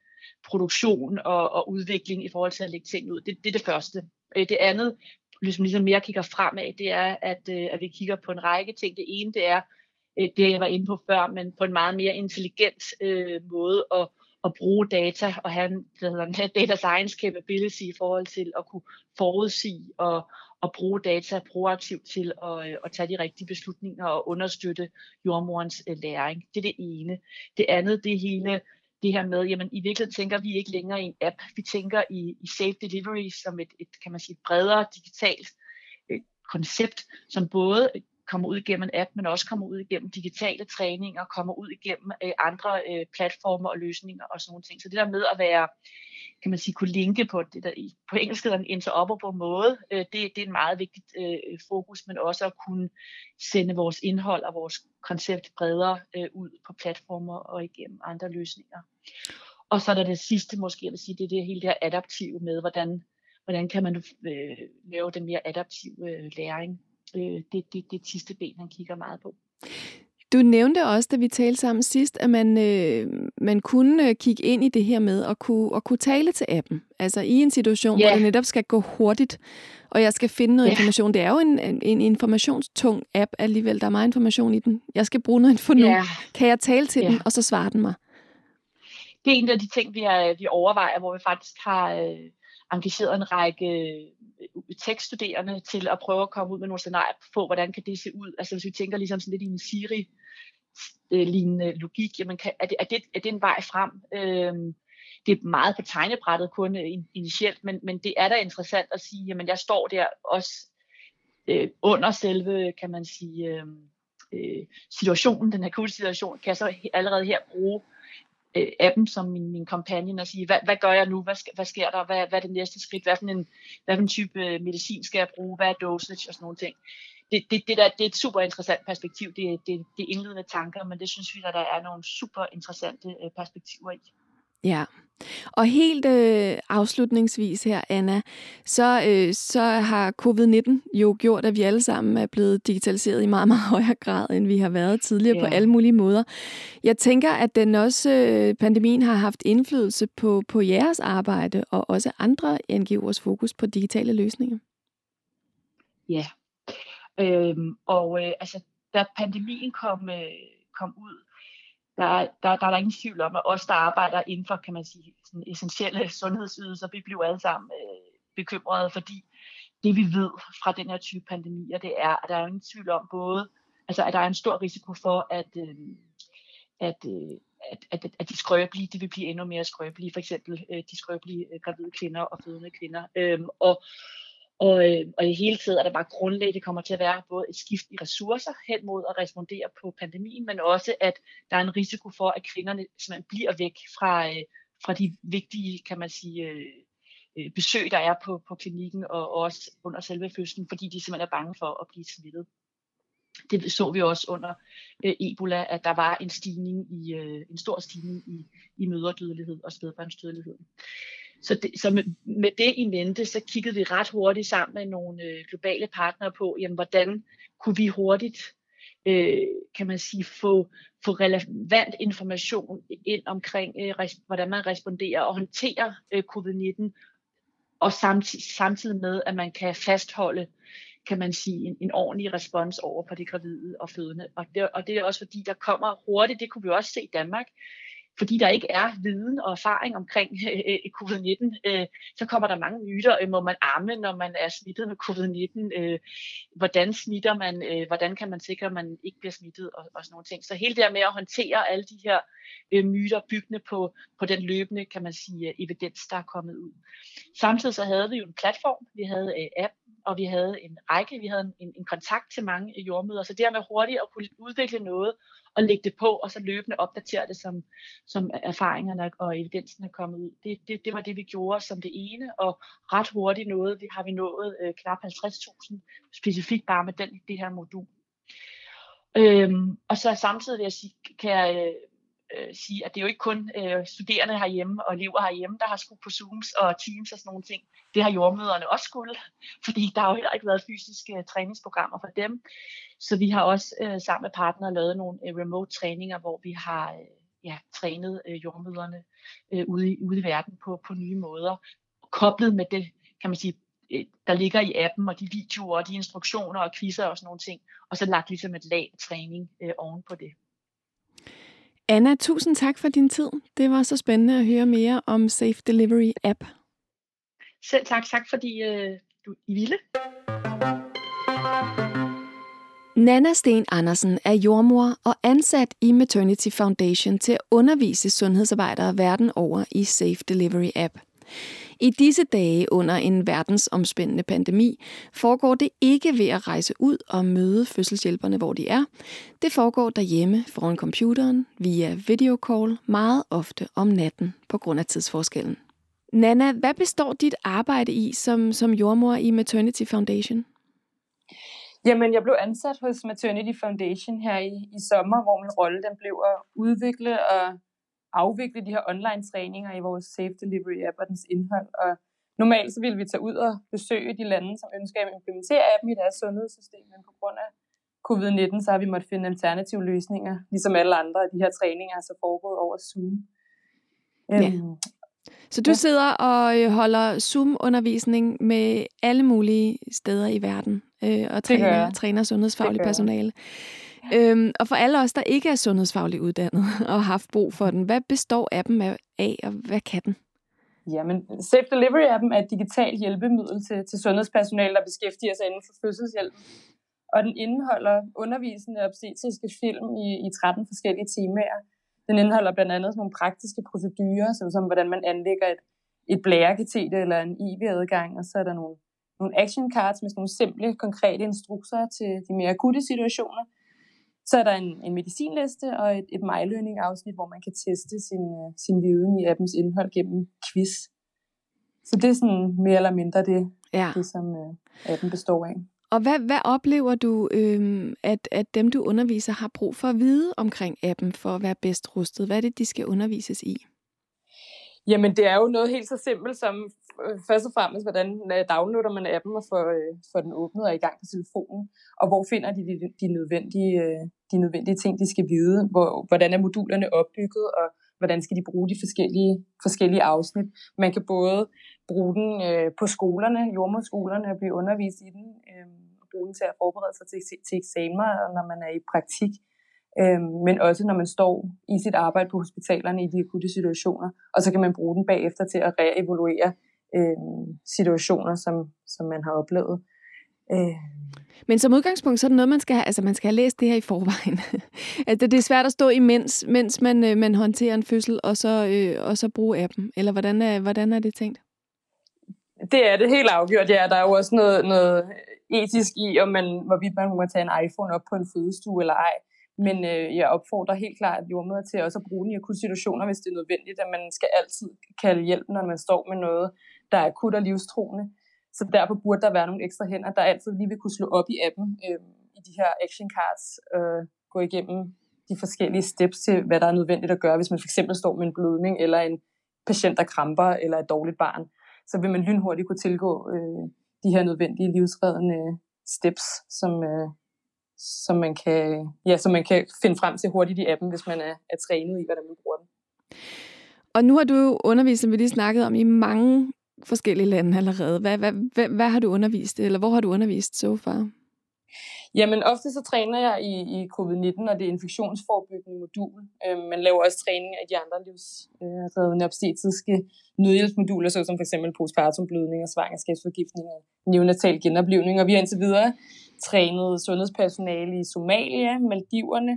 produktion og, og udvikling i forhold til at lægge ting ud. Det, det er det første. Øh, det andet, hvis man ligesom mere kigger fremad, det er, at, øh, at vi kigger på en række ting. Det ene, det er det, jeg var inde på før, men på en meget mere intelligent øh, måde at, at bruge data og have en hvad hedder, data science capability i forhold til at kunne forudsige og, og bruge data proaktivt til at, øh, at tage de rigtige beslutninger og understøtte jordmorens øh, læring. Det er det ene. Det andet, det hele det her med, jamen i virkeligheden tænker vi ikke længere i en app, vi tænker i, i Safe Delivery som et, et kan man sige, bredere digitalt øh, koncept, som både kommer ud igennem en app, men også kommer ud igennem digitale træninger, kommer ud igennem øh, andre øh, platformer og løsninger og sådan nogle ting. Så det der med at være, kan man sige, kunne linke på det der, på engelsk hedder en interoperable måde, øh, det, det er en meget vigtig øh, fokus, men også at kunne sende vores indhold og vores koncept bredere øh, ud på platformer og igennem andre løsninger. Og så er der det sidste, måske jeg vil sige, det er det hele det her adaptive med, hvordan, hvordan kan man øh, lave den mere adaptive øh, læring øh, det, det, det sidste ben, han kigger meget på. Du nævnte også, da vi talte sammen sidst, at man, øh, man kunne øh, kigge ind i det her med at kunne, at kunne tale til appen. Altså i en situation, yeah. hvor det netop skal gå hurtigt, og jeg skal finde noget yeah. information. Det er jo en, en, informationstung app alligevel. Der er meget information i den. Jeg skal bruge noget info nu. Yeah. Kan jeg tale til yeah. den, og så svarer den mig? Det er en af de ting, vi, er, vi overvejer, hvor vi faktisk har øh, engageret en række øh, tekststuderende til at prøve at komme ud med nogle scenarier på, hvordan kan det se ud. Altså hvis vi tænker ligesom sådan lidt i en Siri øh, lignende logik, jamen kan, er, det, er, det, er det en vej frem? Øhm, det er meget på tegnebrættet kun øh, initielt, men, men det er da interessant at sige, jamen jeg står der også øh, under selve, kan man sige, øhm, øh, situationen, den akutte situation, kan jeg så allerede her bruge øh, appen som min, min companion og sige, hvad, hvad gør jeg nu, hvad, hvad sker der, hvad, hvad er det næste skridt, hvad for en, hvad for en type øh, medicin skal jeg bruge, hvad er dosage? Og sådan nogle ting. Det, det, det, der, det er et super interessant perspektiv, det, det, det er indledende tanker, men det synes vi, at der er nogle super interessante øh, perspektiver i. Ja, og helt øh, afslutningsvis her, Anna, så, øh, så har covid-19 jo gjort, at vi alle sammen er blevet digitaliseret i meget, meget højere grad, end vi har været tidligere yeah. på alle mulige måder. Jeg tænker, at den også, øh, pandemien har haft indflydelse på, på jeres arbejde, og også andre NGO'ers fokus på digitale løsninger. Ja, øhm, og øh, altså, da pandemien kom, øh, kom ud, der, der, der er der ingen tvivl om, at os, der arbejder inden for, kan man sige, sådan essentielle sundhedsydelser, vi bliver alle sammen øh, bekymrede, fordi det vi ved fra den her type pandemier, det er, at der er ingen tvivl om både, altså at der er en stor risiko for, at, øh, at, øh, at, at, at de skrøbelige, de vil blive endnu mere skrøbelige, for eksempel øh, de skrøbelige øh, gravide kvinder og fødende kvinder. Øhm, og, og, øh, og i hele tiden er der bare grundlæggende, kommer til at være både et skift i ressourcer hen mod at respondere på pandemien, men også at der er en risiko for, at kvinderne simpelthen bliver væk fra, øh, fra de vigtige, kan man sige, øh, besøg, der er på, på klinikken og også under selve fødslen, fordi de simpelthen er bange for at blive smittet. Det så vi også under øh, Ebola, at der var en stigning i øh, en stor stigning i, i mødredødelighed og spædbarnsdødelighed. Så, det, så med, med det i mente, så kiggede vi ret hurtigt sammen med nogle øh, globale partnere på, jamen, hvordan kunne vi hurtigt, øh, kan man sige, få, få relevant information ind omkring, øh, res, hvordan man responderer og håndterer øh, covid-19, og samtidig, samtidig med, at man kan fastholde kan man sige, en, en ordentlig respons over for de gravide og fødende. Og det, og det er også fordi, der kommer hurtigt, det kunne vi også se i Danmark, fordi der ikke er viden og erfaring omkring øh, øh, øh, covid-19, øh, så kommer der mange myter. Øh, må man amme, når man er smittet med covid-19? Øh, hvordan smitter man? Øh, hvordan kan man sikre, at man ikke bliver smittet? Og, og sådan nogle ting. Så hele det her med at håndtere alle de her øh, myter, byggende på, på den løbende, kan man sige, øh, evidens, der er kommet ud. Samtidig så havde vi jo en platform, vi havde øh, app, og vi havde en række, vi havde en, en kontakt til mange jordmøder, så det her med hurtigt at kunne udvikle noget, og lægge det på, og så løbende opdatere det, som, som erfaringerne og evidensen er kommet ud. Det, det, det var det, vi gjorde som det ene, og ret hurtigt noget, vi har vi nået øh, knap 50.000 specifikt bare med den, det her modul. Øhm, og så samtidig vil jeg sige, kan jeg, øh, øh, sige, at det er jo ikke kun øh, studerende herhjemme og elever herhjemme, der har skulle på Zooms og Teams og sådan nogle ting. Det har jordmøderne også skulle, fordi der har jo heller ikke været fysiske øh, træningsprogrammer for dem. Så vi har også øh, sammen med partnere lavet nogle øh, remote træninger, hvor vi har øh, ja, trænet øh, jordmøderne øh, ude, i, ude i verden på, på nye måder. Koblet med det, kan man sige, øh, der ligger i appen, og de videoer, og de instruktioner og quizzer og sådan nogle ting, og så lagt ligesom et lag træning øh, oven på det. Anna, tusind tak for din tid. Det var så spændende at høre mere om Safe Delivery app. Selv tak. Tak fordi øh, du I ville. Nana Sten Andersen er jordmor og ansat i Maternity Foundation til at undervise sundhedsarbejdere verden over i Safe Delivery app. I disse dage under en verdensomspændende pandemi foregår det ikke ved at rejse ud og møde fødselshjælperne, hvor de er. Det foregår derhjemme foran computeren via videocall meget ofte om natten på grund af tidsforskellen. Nana, hvad består dit arbejde i som, som jordmor i Maternity Foundation? Jamen, jeg blev ansat hos Maternity Foundation her i, i sommer, hvor min rolle den blev at udvikle og afvikle de her online træninger i vores Safe Delivery app og dens indhold. Og normalt så ville vi tage ud og besøge de lande, som ønsker at implementere appen i deres sundhedssystem, men på grund af covid-19, så har vi måttet finde alternative løsninger, ligesom alle andre af de her træninger er så foregået over Zoom. Ja. Øhm, så du ja. sidder og øh, holder Zoom-undervisning med alle mulige steder i verden øh, og træner, træner sundhedsfagligt personale. Øhm, og for alle os, der ikke er sundhedsfagligt uddannet og har haft brug for den, hvad består appen af, og hvad kan den? Jamen, Safe Delivery-appen er et digitalt hjælpemiddel til, til sundhedspersonale, der beskæftiger sig inden for fødselshjælp. Og den indeholder undervisende obstetriske film i, i 13 forskellige temaer. Den indeholder blandt andet nogle praktiske procedurer, som hvordan man anlægger et, et blærekateter eller en IV-adgang, og så er der nogle, nogle action cards med nogle simple, konkrete instrukser til de mere akutte situationer. Så er der en, en medicinliste og et, et MyLearning-afsnit, hvor man kan teste sin, øh, sin viden i appens indhold gennem quiz. Så det er sådan mere eller mindre det, ja. det som uh, appen består af. Og hvad, hvad oplever du, øh, at, at dem, du underviser, har brug for at vide omkring appen for at være bedst rustet? Hvad er det, de skal undervises i? Jamen, det er jo noget helt så simpelt som øh, først og fremmest, hvordan øh, downloader man appen og får, øh, får den åbnet og i gang på telefonen, og hvor finder de de, de, nødvendige, øh, de nødvendige ting, de skal vide, hvor, hvordan er modulerne opbygget, og hvordan skal de bruge de forskellige, forskellige afsnit. Man kan både bruge den øh, på skolerne, jordmorskolerne, og blive undervist i den, øh, og bruge den til at forberede sig til, til eksamener, når man er i praktik. Øh, men også når man står i sit arbejde på hospitalerne i de akutte situationer, og så kan man bruge den bagefter til at reevaluere øh, situationer, som, som man har oplevet. Øh. Men som udgangspunkt, så er det noget, man skal have, altså man skal have læst det her i forvejen. altså, det er svært at stå imens, mens man, øh, man håndterer en fødsel, og så, øh, og så bruge appen. Eller hvordan er, hvordan er det tænkt? Det er det helt afgjort, ja. Der er jo også noget, noget etisk i, om man, hvorvidt man må tage en iPhone op på en fødestue eller ej. Men øh, jeg opfordrer helt klart jordmøder til også at bruge den i akutte situationer, hvis det er nødvendigt, at man skal altid kalde hjælp, når man står med noget, der er akut og livstruende. Så derfor burde der være nogle ekstra hænder, der altid lige vil kunne slå op i appen øh, i de her action cards, øh, gå igennem de forskellige steps til, hvad der er nødvendigt at gøre, hvis man fx står med en blødning, eller en patient, der kramper, eller et dårligt barn. Så vil man lynhurtigt kunne tilgå øh, de her nødvendige livsreddende steps, som, øh, som man kan, ja, som man kan finde frem til hurtigt i appen, hvis man er, er trænet i, hvordan man bruger den. Og nu har du undervist, som vi lige snakkede om, i mange forskellige lande allerede. Hvad, hvad, hvad, hvad har du undervist, eller hvor har du undervist så so far? Jamen, ofte så træner jeg i, i covid-19, og det infektionsforebyggende modul. Øh, man laver også træning af de andre livsreddende øh, obstetriske nødhjælpsmoduler, såsom for eksempel postpartumblødning og svangerskabsforgiftning og neonatal genoplevning. Og vi har indtil videre trænet sundhedspersonale i Somalia, Maldiverne,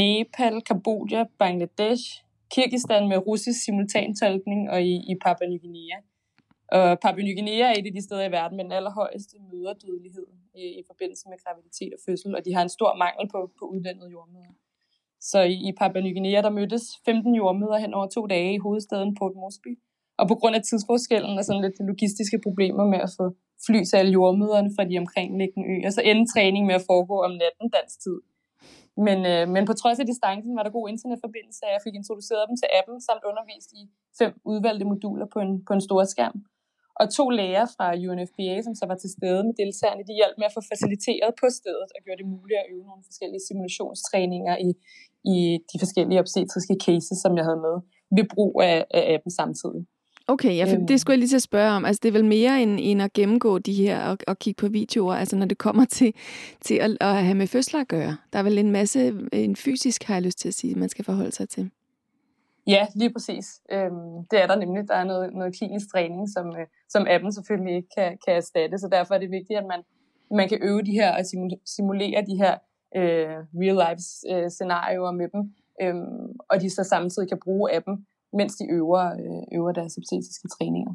Nepal, Kambodja, Bangladesh, Kirgistan med russisk simultantolkning og i, i Papua Ny Guinea. Og Papua Ny Guinea er et af de steder i verden med den allerhøjeste møderdødelighed i, i forbindelse med graviditet og fødsel, og de har en stor mangel på, på uddannede jordmøder. Så i, i Papua Ny Guinea, der mødtes 15 jordmøder hen over to dage i hovedstaden Port Moresby. Og på grund af tidsforskellen og sådan lidt logistiske problemer med at få fly til alle jordmøderne fra de omkringliggende øer, så endte træning med at foregå om natten dansk tid. Men, øh, men på trods af distancen var der god internetforbindelse, og jeg fik introduceret dem til appen, samt undervist i fem udvalgte moduler på en, på en stor skærm. Og to læger fra UNFPA, som så var til stede med deltagerne, de hjalp med at få faciliteret på stedet og gjorde det muligt at øve nogle forskellige simulationstræninger i, i de forskellige obstetriske cases, som jeg havde med, ved brug af, af appen samtidig. Okay, ja, for øhm. det skulle jeg lige til at spørge om. Altså, det er vel mere end, end at gennemgå de her og, og kigge på videoer, altså når det kommer til, til at, at have med fødsler at gøre. Der er vel en masse, en fysisk, har jeg lyst til at sige, man skal forholde sig til. Ja, lige præcis. Øhm, det er der nemlig. Der er noget, noget klinisk træning, som, øh, som appen selvfølgelig ikke kan, kan erstatte, så derfor er det vigtigt, at man, man kan øve de her og simulere de her øh, real-life øh, scenarier med dem, øhm, og de så samtidig kan bruge appen mens de øver, øh, øver deres obstetriske træninger.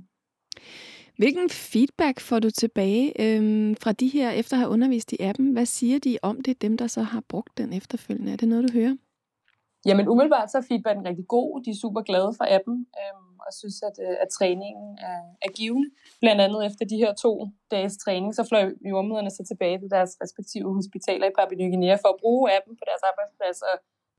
Hvilken feedback får du tilbage øhm, fra de her, efter at have undervist i appen? Hvad siger de om det, dem der så har brugt den efterfølgende? Er det noget, du hører? Jamen umiddelbart så er feedbacken rigtig god. De er super glade for appen øhm, og synes, at, øh, at træningen er, er givende. Blandt andet efter de her to dages træning, så fløj jordmøderne så tilbage til deres respektive hospitaler i Papua Ny Guinea for at bruge appen på deres arbejdsplads og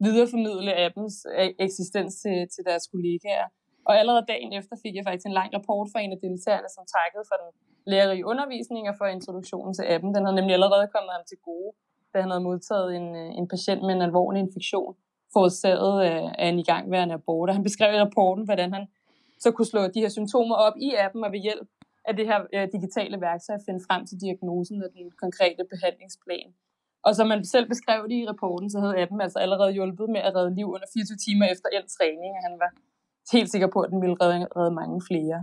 videreformidle appens øh, eksistens til, til deres kollegaer. Og allerede dagen efter fik jeg faktisk en lang rapport fra en af deltagerne, som takkede for den lærerige undervisning og for introduktionen til appen. Den havde nemlig allerede kommet ham til gode, da han havde modtaget en, øh, en patient med en alvorlig infektion, forårsaget af en igangværende abort. Og han beskrev i rapporten, hvordan han så kunne slå de her symptomer op i appen og ved hjælp af det her øh, digitale værktøj finde frem til diagnosen og den konkrete behandlingsplan. Og som man selv beskrev det i rapporten, så havde appen altså allerede hjulpet med at redde liv under 24 timer efter en træning, og han var helt sikker på, at den ville redde, redde mange flere.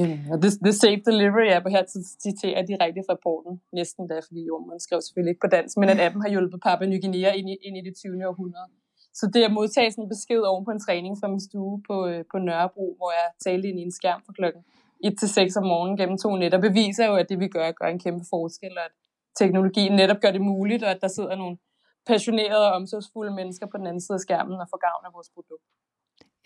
Ja, og det, det Safe Delivery app, og her citerer direkte fra rapporten, næsten da, fordi jo, man skrev selvfølgelig ikke på dansk, men at appen har hjulpet Papua Ny Guinea ind i, ind i det 20. århundrede. Så det at modtage sådan en besked oven på en træning fra min stue på, øh, på Nørrebro, hvor jeg talte ind i en skærm fra klokken 1 til 6 om morgenen gennem to netter, beviser jo, at det vi gør, gør en kæmpe forskel, og at teknologien netop gør det muligt, og at der sidder nogle passionerede og omsorgsfulde mennesker på den anden side af skærmen og får gavn af vores produkt.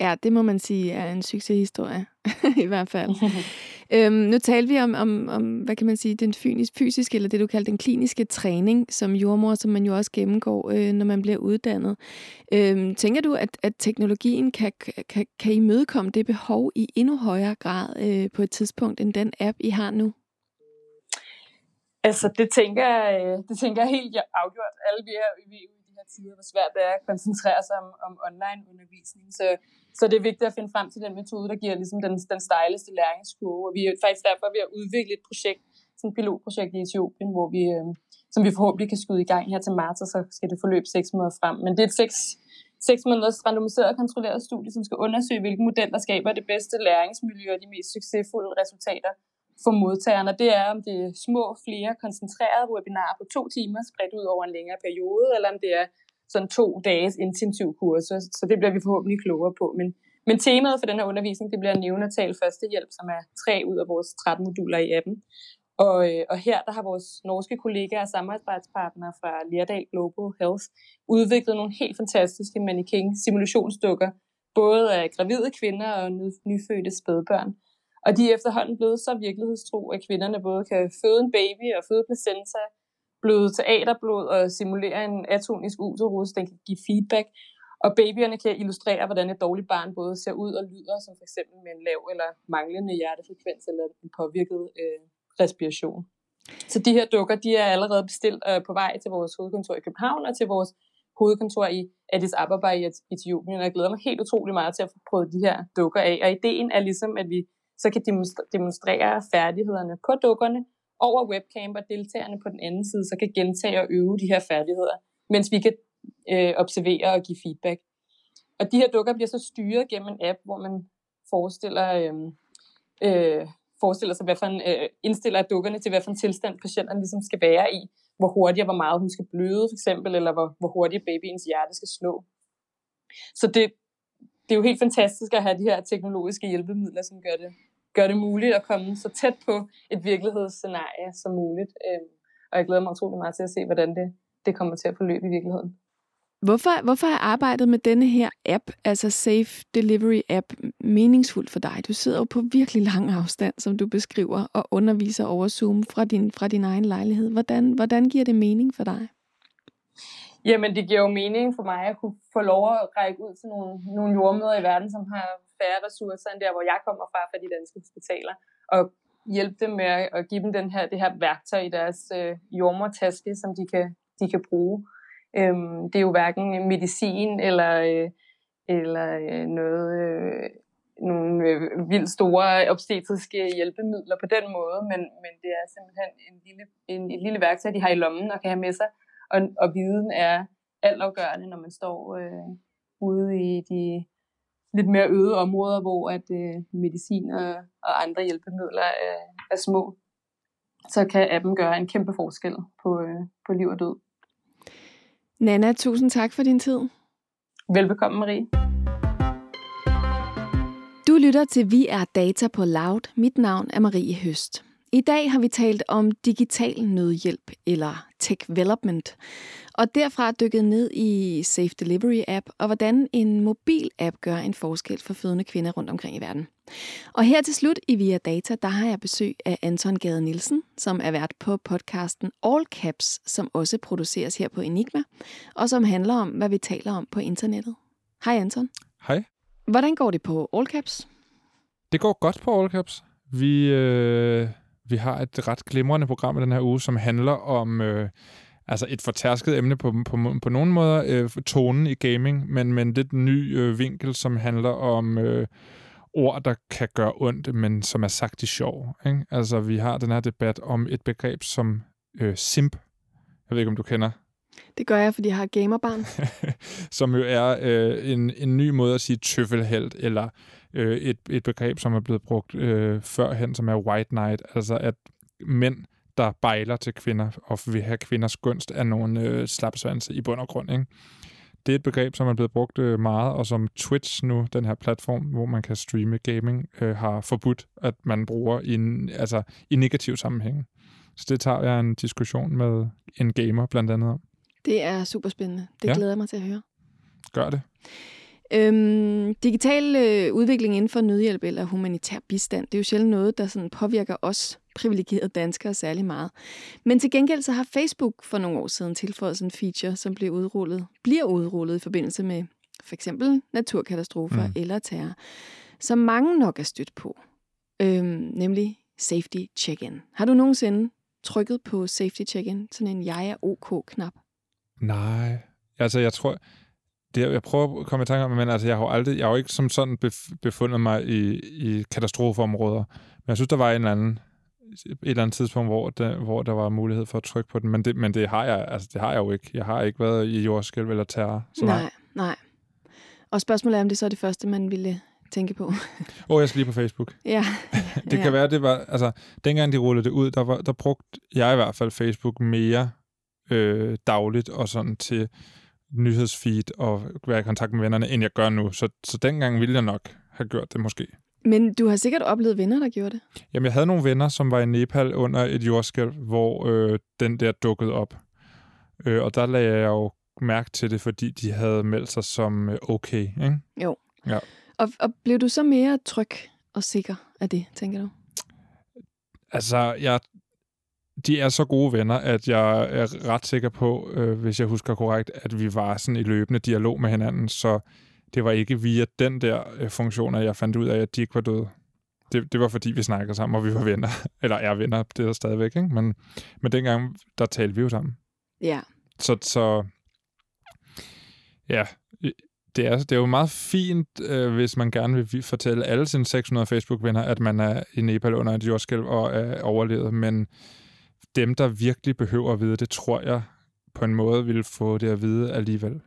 Ja, det må man sige er en succeshistorie, i hvert fald. øhm, nu talte vi om, om, om, hvad kan man sige, den fysiske, eller det du kalder den kliniske træning som jordmor, som man jo også gennemgår, øh, når man bliver uddannet. Øhm, tænker du, at, at teknologien kan, kan, kan imødekomme det behov i endnu højere grad øh, på et tidspunkt, end den app, I har nu? Altså, det tænker, jeg, øh, det tænker jeg helt afgjort. Alle vi her i de her tider, hvor svært det er at koncentrere sig om, om online-undervisning. Så, så det er vigtigt at finde frem til den metode, der giver ligesom den, den stejleste læringskurve. Og vi er faktisk derfor ved at udvikle et projekt, sådan et pilotprojekt i Etiopien, hvor vi, øh, som vi forhåbentlig kan skyde i gang her til marts, og så skal det forløbe seks måneder frem. Men det er et seks, seks måneders randomiseret og kontrolleret studie, som skal undersøge, hvilken model, der skaber det bedste læringsmiljø og de mest succesfulde resultater for modtagerne, det er, om det er små, flere koncentrerede webinarer på to timer, spredt ud over en længere periode, eller om det er sådan to dages intensiv kurser. Så det bliver vi forhåbentlig klogere på. Men, men temaet for den her undervisning, det bliver neonatal førstehjælp, som er tre ud af vores 13 moduler i appen. Og, øh, og her der har vores norske kollegaer og samarbejdspartnere fra Lerdal Global Health udviklet nogle helt fantastiske mannequin simulationsdukker, både af gravide kvinder og nyfødte spædbørn. Og de er efterhånden blevet så virkelighedstro, at kvinderne både kan føde en baby og føde placenta, bløde teaterblod og simulere en atonisk uterus, den kan give feedback. Og babyerne kan illustrere, hvordan et dårligt barn både ser ud og lyder, som f.eks. med en lav eller manglende hjertefrekvens eller en påvirket øh, respiration. Så de her dukker, de er allerede bestilt øh, på vej til vores hovedkontor i København og til vores hovedkontor i Addis Ababa i Etiopien. Og jeg glæder mig helt utrolig meget til at få prøvet de her dukker af. Og ideen er ligesom, at vi så kan demonstrere færdighederne på dukkerne over webcam, og deltagerne på den anden side så kan gentage og øve de her færdigheder, mens vi kan øh, observere og give feedback. Og de her dukker bliver så styret gennem en app, hvor man forestiller, øh, øh, forestiller sig, hvad for en, øh, indstiller dukkerne til, hvad for en tilstand patienten ligesom skal være i, hvor hurtigt og hvor meget hun skal bløde, for eksempel, eller hvor, hvor hurtigt babyens hjerte skal slå. Så det, det er jo helt fantastisk at have de her teknologiske hjælpemidler, som gør det, gør det muligt at komme så tæt på et virkelighedsscenarie som muligt. Øhm, og jeg glæder mig utrolig meget til at se, hvordan det, det kommer til at forløbe i virkeligheden. Hvorfor, hvorfor er arbejdet med denne her app, altså Safe Delivery app, meningsfuldt for dig? Du sidder jo på virkelig lang afstand, som du beskriver, og underviser over Zoom fra din, fra din egen lejlighed. Hvordan, hvordan giver det mening for dig? Jamen, det giver jo mening for mig at kunne få lov at række ud til nogle, nogle jordmøder i verden, som har færre ressourcer end der, hvor jeg kommer fra, fra de danske hospitaler, og hjælpe dem med at give dem den her, det her værktøj i deres øh, jordmortaske, som de kan, de kan bruge. Øhm, det er jo hverken medicin eller, øh, eller øh, noget, øh, nogle øh, vildt store obstetriske hjælpemidler på den måde, men, men det er simpelthen en lille, en, et lille værktøj, de har i lommen og kan have med sig, og, og viden er altafgørende, når man står øh, ude i de lidt mere øde områder, hvor at øh, medicin og, og andre hjælpemidler er, er små. Så kan appen gøre en kæmpe forskel på, øh, på liv og død. Nana, tusind tak for din tid. Velbekomme, Marie. Du lytter til Vi er Data på Loud. Mit navn er Marie Høst. I dag har vi talt om digital nødhjælp eller tech development, og derfra dykket ned i Safe Delivery app og hvordan en mobil app gør en forskel for fødende kvinder rundt omkring i verden. Og her til slut i Via Data, der har jeg besøg af Anton Gade Nielsen, som er vært på podcasten All Caps, som også produceres her på Enigma, og som handler om, hvad vi taler om på internettet. Hej Anton. Hej. Hvordan går det på All Caps? Det går godt på All Caps. Vi, øh, vi har et ret glimrende program i den her uge, som handler om øh, altså et fortærsket emne på, på, på nogle måder, øh, tonen i gaming, men med en lidt ny øh, vinkel, som handler om øh, ord, der kan gøre ondt, men som er sagt i sjov. Ikke? Altså, vi har den her debat om et begreb som øh, simp. Jeg ved ikke, om du kender det gør jeg, fordi jeg har gamerbarn. som jo er øh, en, en ny måde at sige tøffelhelt, eller øh, et, et begreb, som er blevet brugt øh, førhen, som er white knight, altså at mænd, der bejler til kvinder og vil have kvinders gunst, er nogle øh, slapsvanse i bund og grund. Ikke? Det er et begreb, som er blevet brugt øh, meget, og som Twitch nu, den her platform, hvor man kan streame gaming, øh, har forbudt, at man bruger i, en, altså, i negativ sammenhæng. Så det tager jeg en diskussion med en gamer blandt andet om. Det er super spændende. Det ja. glæder jeg mig til at høre. Gør det. Øhm, digital øh, udvikling inden for nødhjælp eller humanitær bistand, det er jo sjældent noget, der sådan påvirker os privilegerede danskere særlig meget. Men til gengæld så har Facebook for nogle år siden tilføjet sådan en feature, som bliver udrullet, bliver udrullet i forbindelse med for eksempel naturkatastrofer mm. eller terror, som mange nok er stødt på, øhm, nemlig Safety Check-in. Har du nogensinde trykket på Safety Check-in, sådan en jeg er OK-knap? Nej, altså jeg tror, det, jeg prøver at komme i tanke om, men altså, jeg har jo aldrig, jeg har jo ikke som sådan befundet mig i, i katastrofeområder, men jeg synes, der var en eller anden, et eller andet tidspunkt, hvor, det, hvor der var mulighed for at trykke på den, men det, men det har jeg, altså det har jeg jo ikke. Jeg har ikke været i jordskælv eller terror. Så nej, nej, nej. Og spørgsmålet er, om det så er det første, man ville tænke på. Åh, oh, jeg skal lige på Facebook. Ja. det ja. kan være, det var, altså, dengang de rullede det ud, der, var, der brugte jeg i hvert fald Facebook mere øh, dagligt og sådan til nyhedsfeed og være i kontakt med vennerne, end jeg gør nu. Så, så dengang ville jeg nok have gjort det måske. Men du har sikkert oplevet venner, der gjorde det. Jamen, jeg havde nogle venner, som var i Nepal under et jordskælv, hvor øh, den der dukkede op. Øh, og der lagde jeg jo mærke til det, fordi de havde meldt sig som øh, okay, ikke? Jo. Ja. Og, og blev du så mere tryg og sikker af det, tænker du? Altså, jeg, de er så gode venner, at jeg er ret sikker på, øh, hvis jeg husker korrekt, at vi var sådan i løbende dialog med hinanden, så det var ikke via den der øh, funktion, at jeg fandt ud af, at de ikke var døde. Det, det var fordi, vi snakkede sammen, og vi var venner. Eller er venner, det er der stadigvæk, ikke? Men, men dengang, der talte vi jo sammen. Ja. Så, så ja, det er, det er jo meget fint, øh, hvis man gerne vil fortælle alle sine 600 Facebook-venner, at man er i Nepal under et jordskælv og er overlevet, men dem, der virkelig behøver at vide det, tror jeg på en måde vil få det at vide alligevel.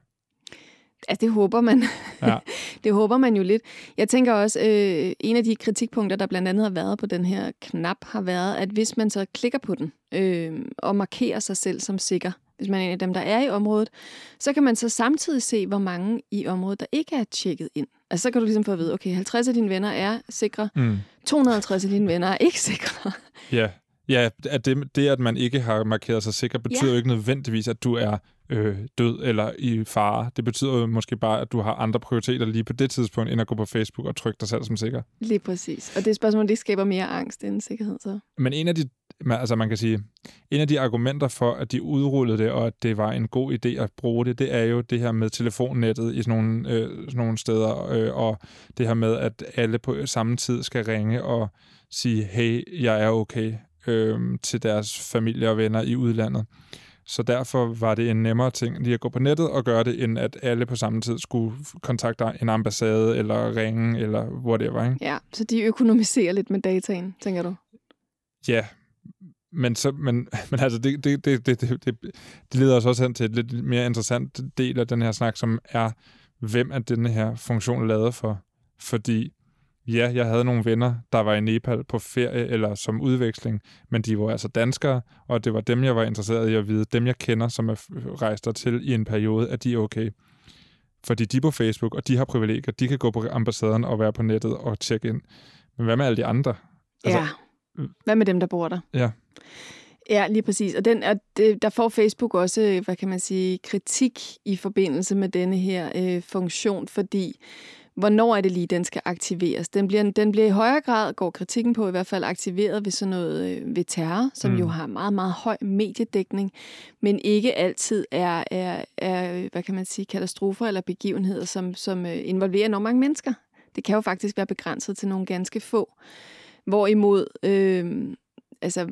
Altså, det håber man. Ja. det håber man jo lidt. Jeg tænker også, øh, en af de kritikpunkter, der blandt andet har været på den her knap, har været, at hvis man så klikker på den øh, og markerer sig selv som sikker, hvis man er en af dem, der er i området, så kan man så samtidig se, hvor mange i området, der ikke er tjekket ind. Altså, så kan du ligesom få at vide, okay, 50 af dine venner er sikre, mm. 250 af dine venner er ikke sikre. Ja, Ja, at det, det, at man ikke har markeret sig sikker, betyder ja. jo ikke nødvendigvis, at du er øh, død eller i fare. Det betyder jo måske bare, at du har andre prioriteter lige på det tidspunkt, end at gå på Facebook og trykke dig selv som sikker. Lige præcis. Og det spørgsmål, det skaber mere angst end sikkerhed, så. Men en af de altså man kan sige, en af de argumenter for, at de udrullede det, og at det var en god idé at bruge det, det er jo det her med telefonnettet i sådan nogle, øh, sådan nogle steder, øh, og det her med, at alle på samme tid skal ringe og sige, hey, jeg er okay, øh, til deres familie og venner i udlandet. Så derfor var det en nemmere ting lige at gå på nettet og gøre det, end at alle på samme tid skulle kontakte en ambassade eller ringe eller whatever. Ikke? Ja, så de økonomiserer lidt med dataen, tænker du? Ja, men, så, men, men altså, det, det, det, det, det, det, det leder os også hen til et lidt mere interessant del af den her snak, som er, hvem er denne her funktion lavet for? Fordi ja, jeg havde nogle venner, der var i Nepal på ferie eller som udveksling, men de var altså danskere, og det var dem, jeg var interesseret i at vide. Dem, jeg kender, som er rejst til i en periode, at de er okay. Fordi de er på Facebook, og de har privilegier. De kan gå på ambassaden og være på nettet og tjekke ind. Men hvad med alle de andre? Altså, ja. Hvad med dem, der bor der? Ja. Ja, lige præcis. Og, den, og det, der får Facebook også, hvad kan man sige, kritik i forbindelse med denne her øh, funktion, fordi hvornår er det lige, den skal aktiveres? Den bliver, den bliver i højere grad, går kritikken på i hvert fald, aktiveret ved sådan noget øh, ved terror, som mm. jo har meget, meget høj mediedækning, men ikke altid er, er, er hvad kan man sige, katastrofer eller begivenheder, som, som øh, involverer enormt mange mennesker. Det kan jo faktisk være begrænset til nogle ganske få. Hvorimod, øh, altså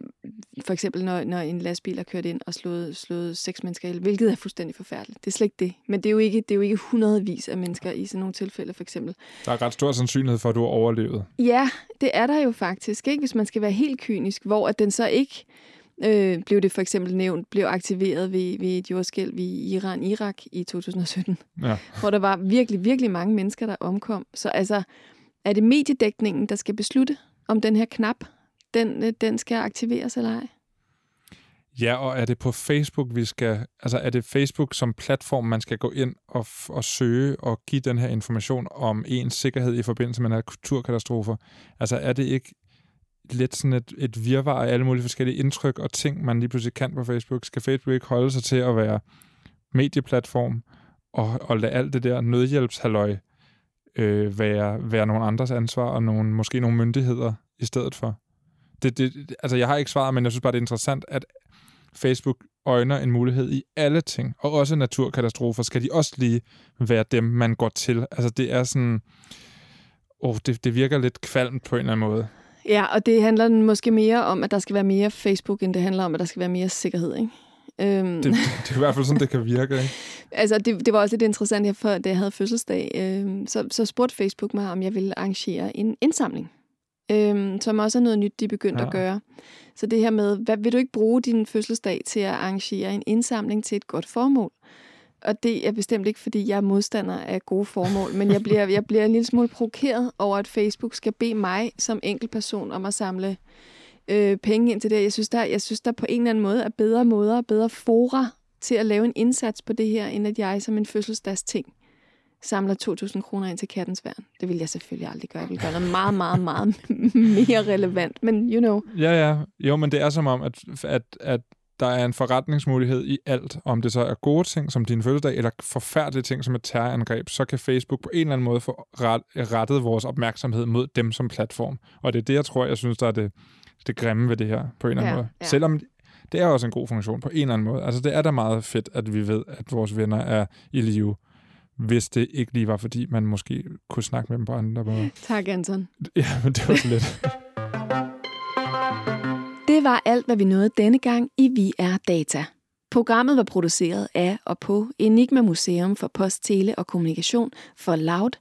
for eksempel når, når en lastbil har kørt ind og slået, slået seks mennesker ihjel, hvilket er fuldstændig forfærdeligt. Det er slet ikke det. Men det er jo ikke, det er jo ikke hundredvis af mennesker i sådan nogle tilfælde, for eksempel. Der er ret stor sandsynlighed for, at du har overlevet. Ja, det er der jo faktisk, ikke? hvis man skal være helt kynisk, hvor at den så ikke øh, blev det for eksempel nævnt, blev aktiveret ved, ved et jordskælv i Iran-Irak i 2017, ja. hvor der var virkelig, virkelig mange mennesker, der omkom. Så altså, er det mediedækningen, der skal beslutte, om den her knap, den, øh, den skal aktiveres eller ej? Ja, og er det på Facebook, vi skal, altså er det Facebook som platform, man skal gå ind og, og søge og give den her information om ens sikkerhed i forbindelse med naturkatastrofer? Altså er det ikke lidt sådan et, et virvar af alle mulige forskellige indtryk og ting, man lige pludselig kan på Facebook? Skal Facebook ikke holde sig til at være medieplatform og, og lade alt det der nødhjælpshalløj øh, være, være nogle andres ansvar og nogle, måske nogle myndigheder i stedet for? Det, det, altså, jeg har ikke svaret, men jeg synes bare, det er interessant, at Facebook øjner en mulighed i alle ting, og også naturkatastrofer, skal de også lige være dem, man går til. Altså, det er sådan... Oh, det, det virker lidt kvalmt på en eller anden måde. Ja, og det handler måske mere om, at der skal være mere Facebook, end det handler om, at der skal være mere sikkerhed, ikke? Øhm. Det, det er i hvert fald sådan, det kan virke, ikke? altså, det, det var også lidt interessant, jeg før, da jeg havde fødselsdag, øhm, så, så spurgte Facebook mig, om jeg ville arrangere en indsamling øhm, som også er noget nyt, de er begyndt ja. at gøre. Så det her med, hvad vil du ikke bruge din fødselsdag til at arrangere en indsamling til et godt formål? Og det er bestemt ikke, fordi jeg er modstander af gode formål, men jeg bliver, jeg bliver en lille smule provokeret over, at Facebook skal bede mig som enkeltperson om at samle øh, penge ind til det. Jeg synes, der, jeg synes, der på en eller anden måde er bedre måder og bedre fora til at lave en indsats på det her, end at jeg som en fødselsdagsting samler 2.000 kroner ind til kattens værn. Det vil jeg selvfølgelig aldrig gøre. Jeg vil gøre noget meget, meget, meget mere relevant. Men you know. Ja, ja. Jo, men det er som om, at, at, at der er en forretningsmulighed i alt. Om det så er gode ting som din fødselsdag, eller forfærdelige ting som et terrorangreb, så kan Facebook på en eller anden måde få ret, rettet vores opmærksomhed mod dem som platform. Og det er det, jeg tror, jeg synes, der er det, det grimme ved det her, på en eller anden ja, måde. Ja. Selvom det er også en god funktion på en eller anden måde. Altså, det er da meget fedt, at vi ved, at vores venner er i live hvis det ikke lige var, fordi man måske kunne snakke med dem på andre måder. Tak, Anton. Ja, men det var så lidt. det var alt, hvad vi nåede denne gang i Vi er Data. Programmet var produceret af og på Enigma Museum for Post, Tele og Kommunikation for Loud,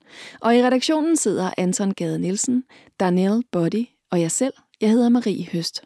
og i redaktionen sidder Anton Gade Nielsen, Daniel Body og jeg selv. Jeg hedder Marie Høst.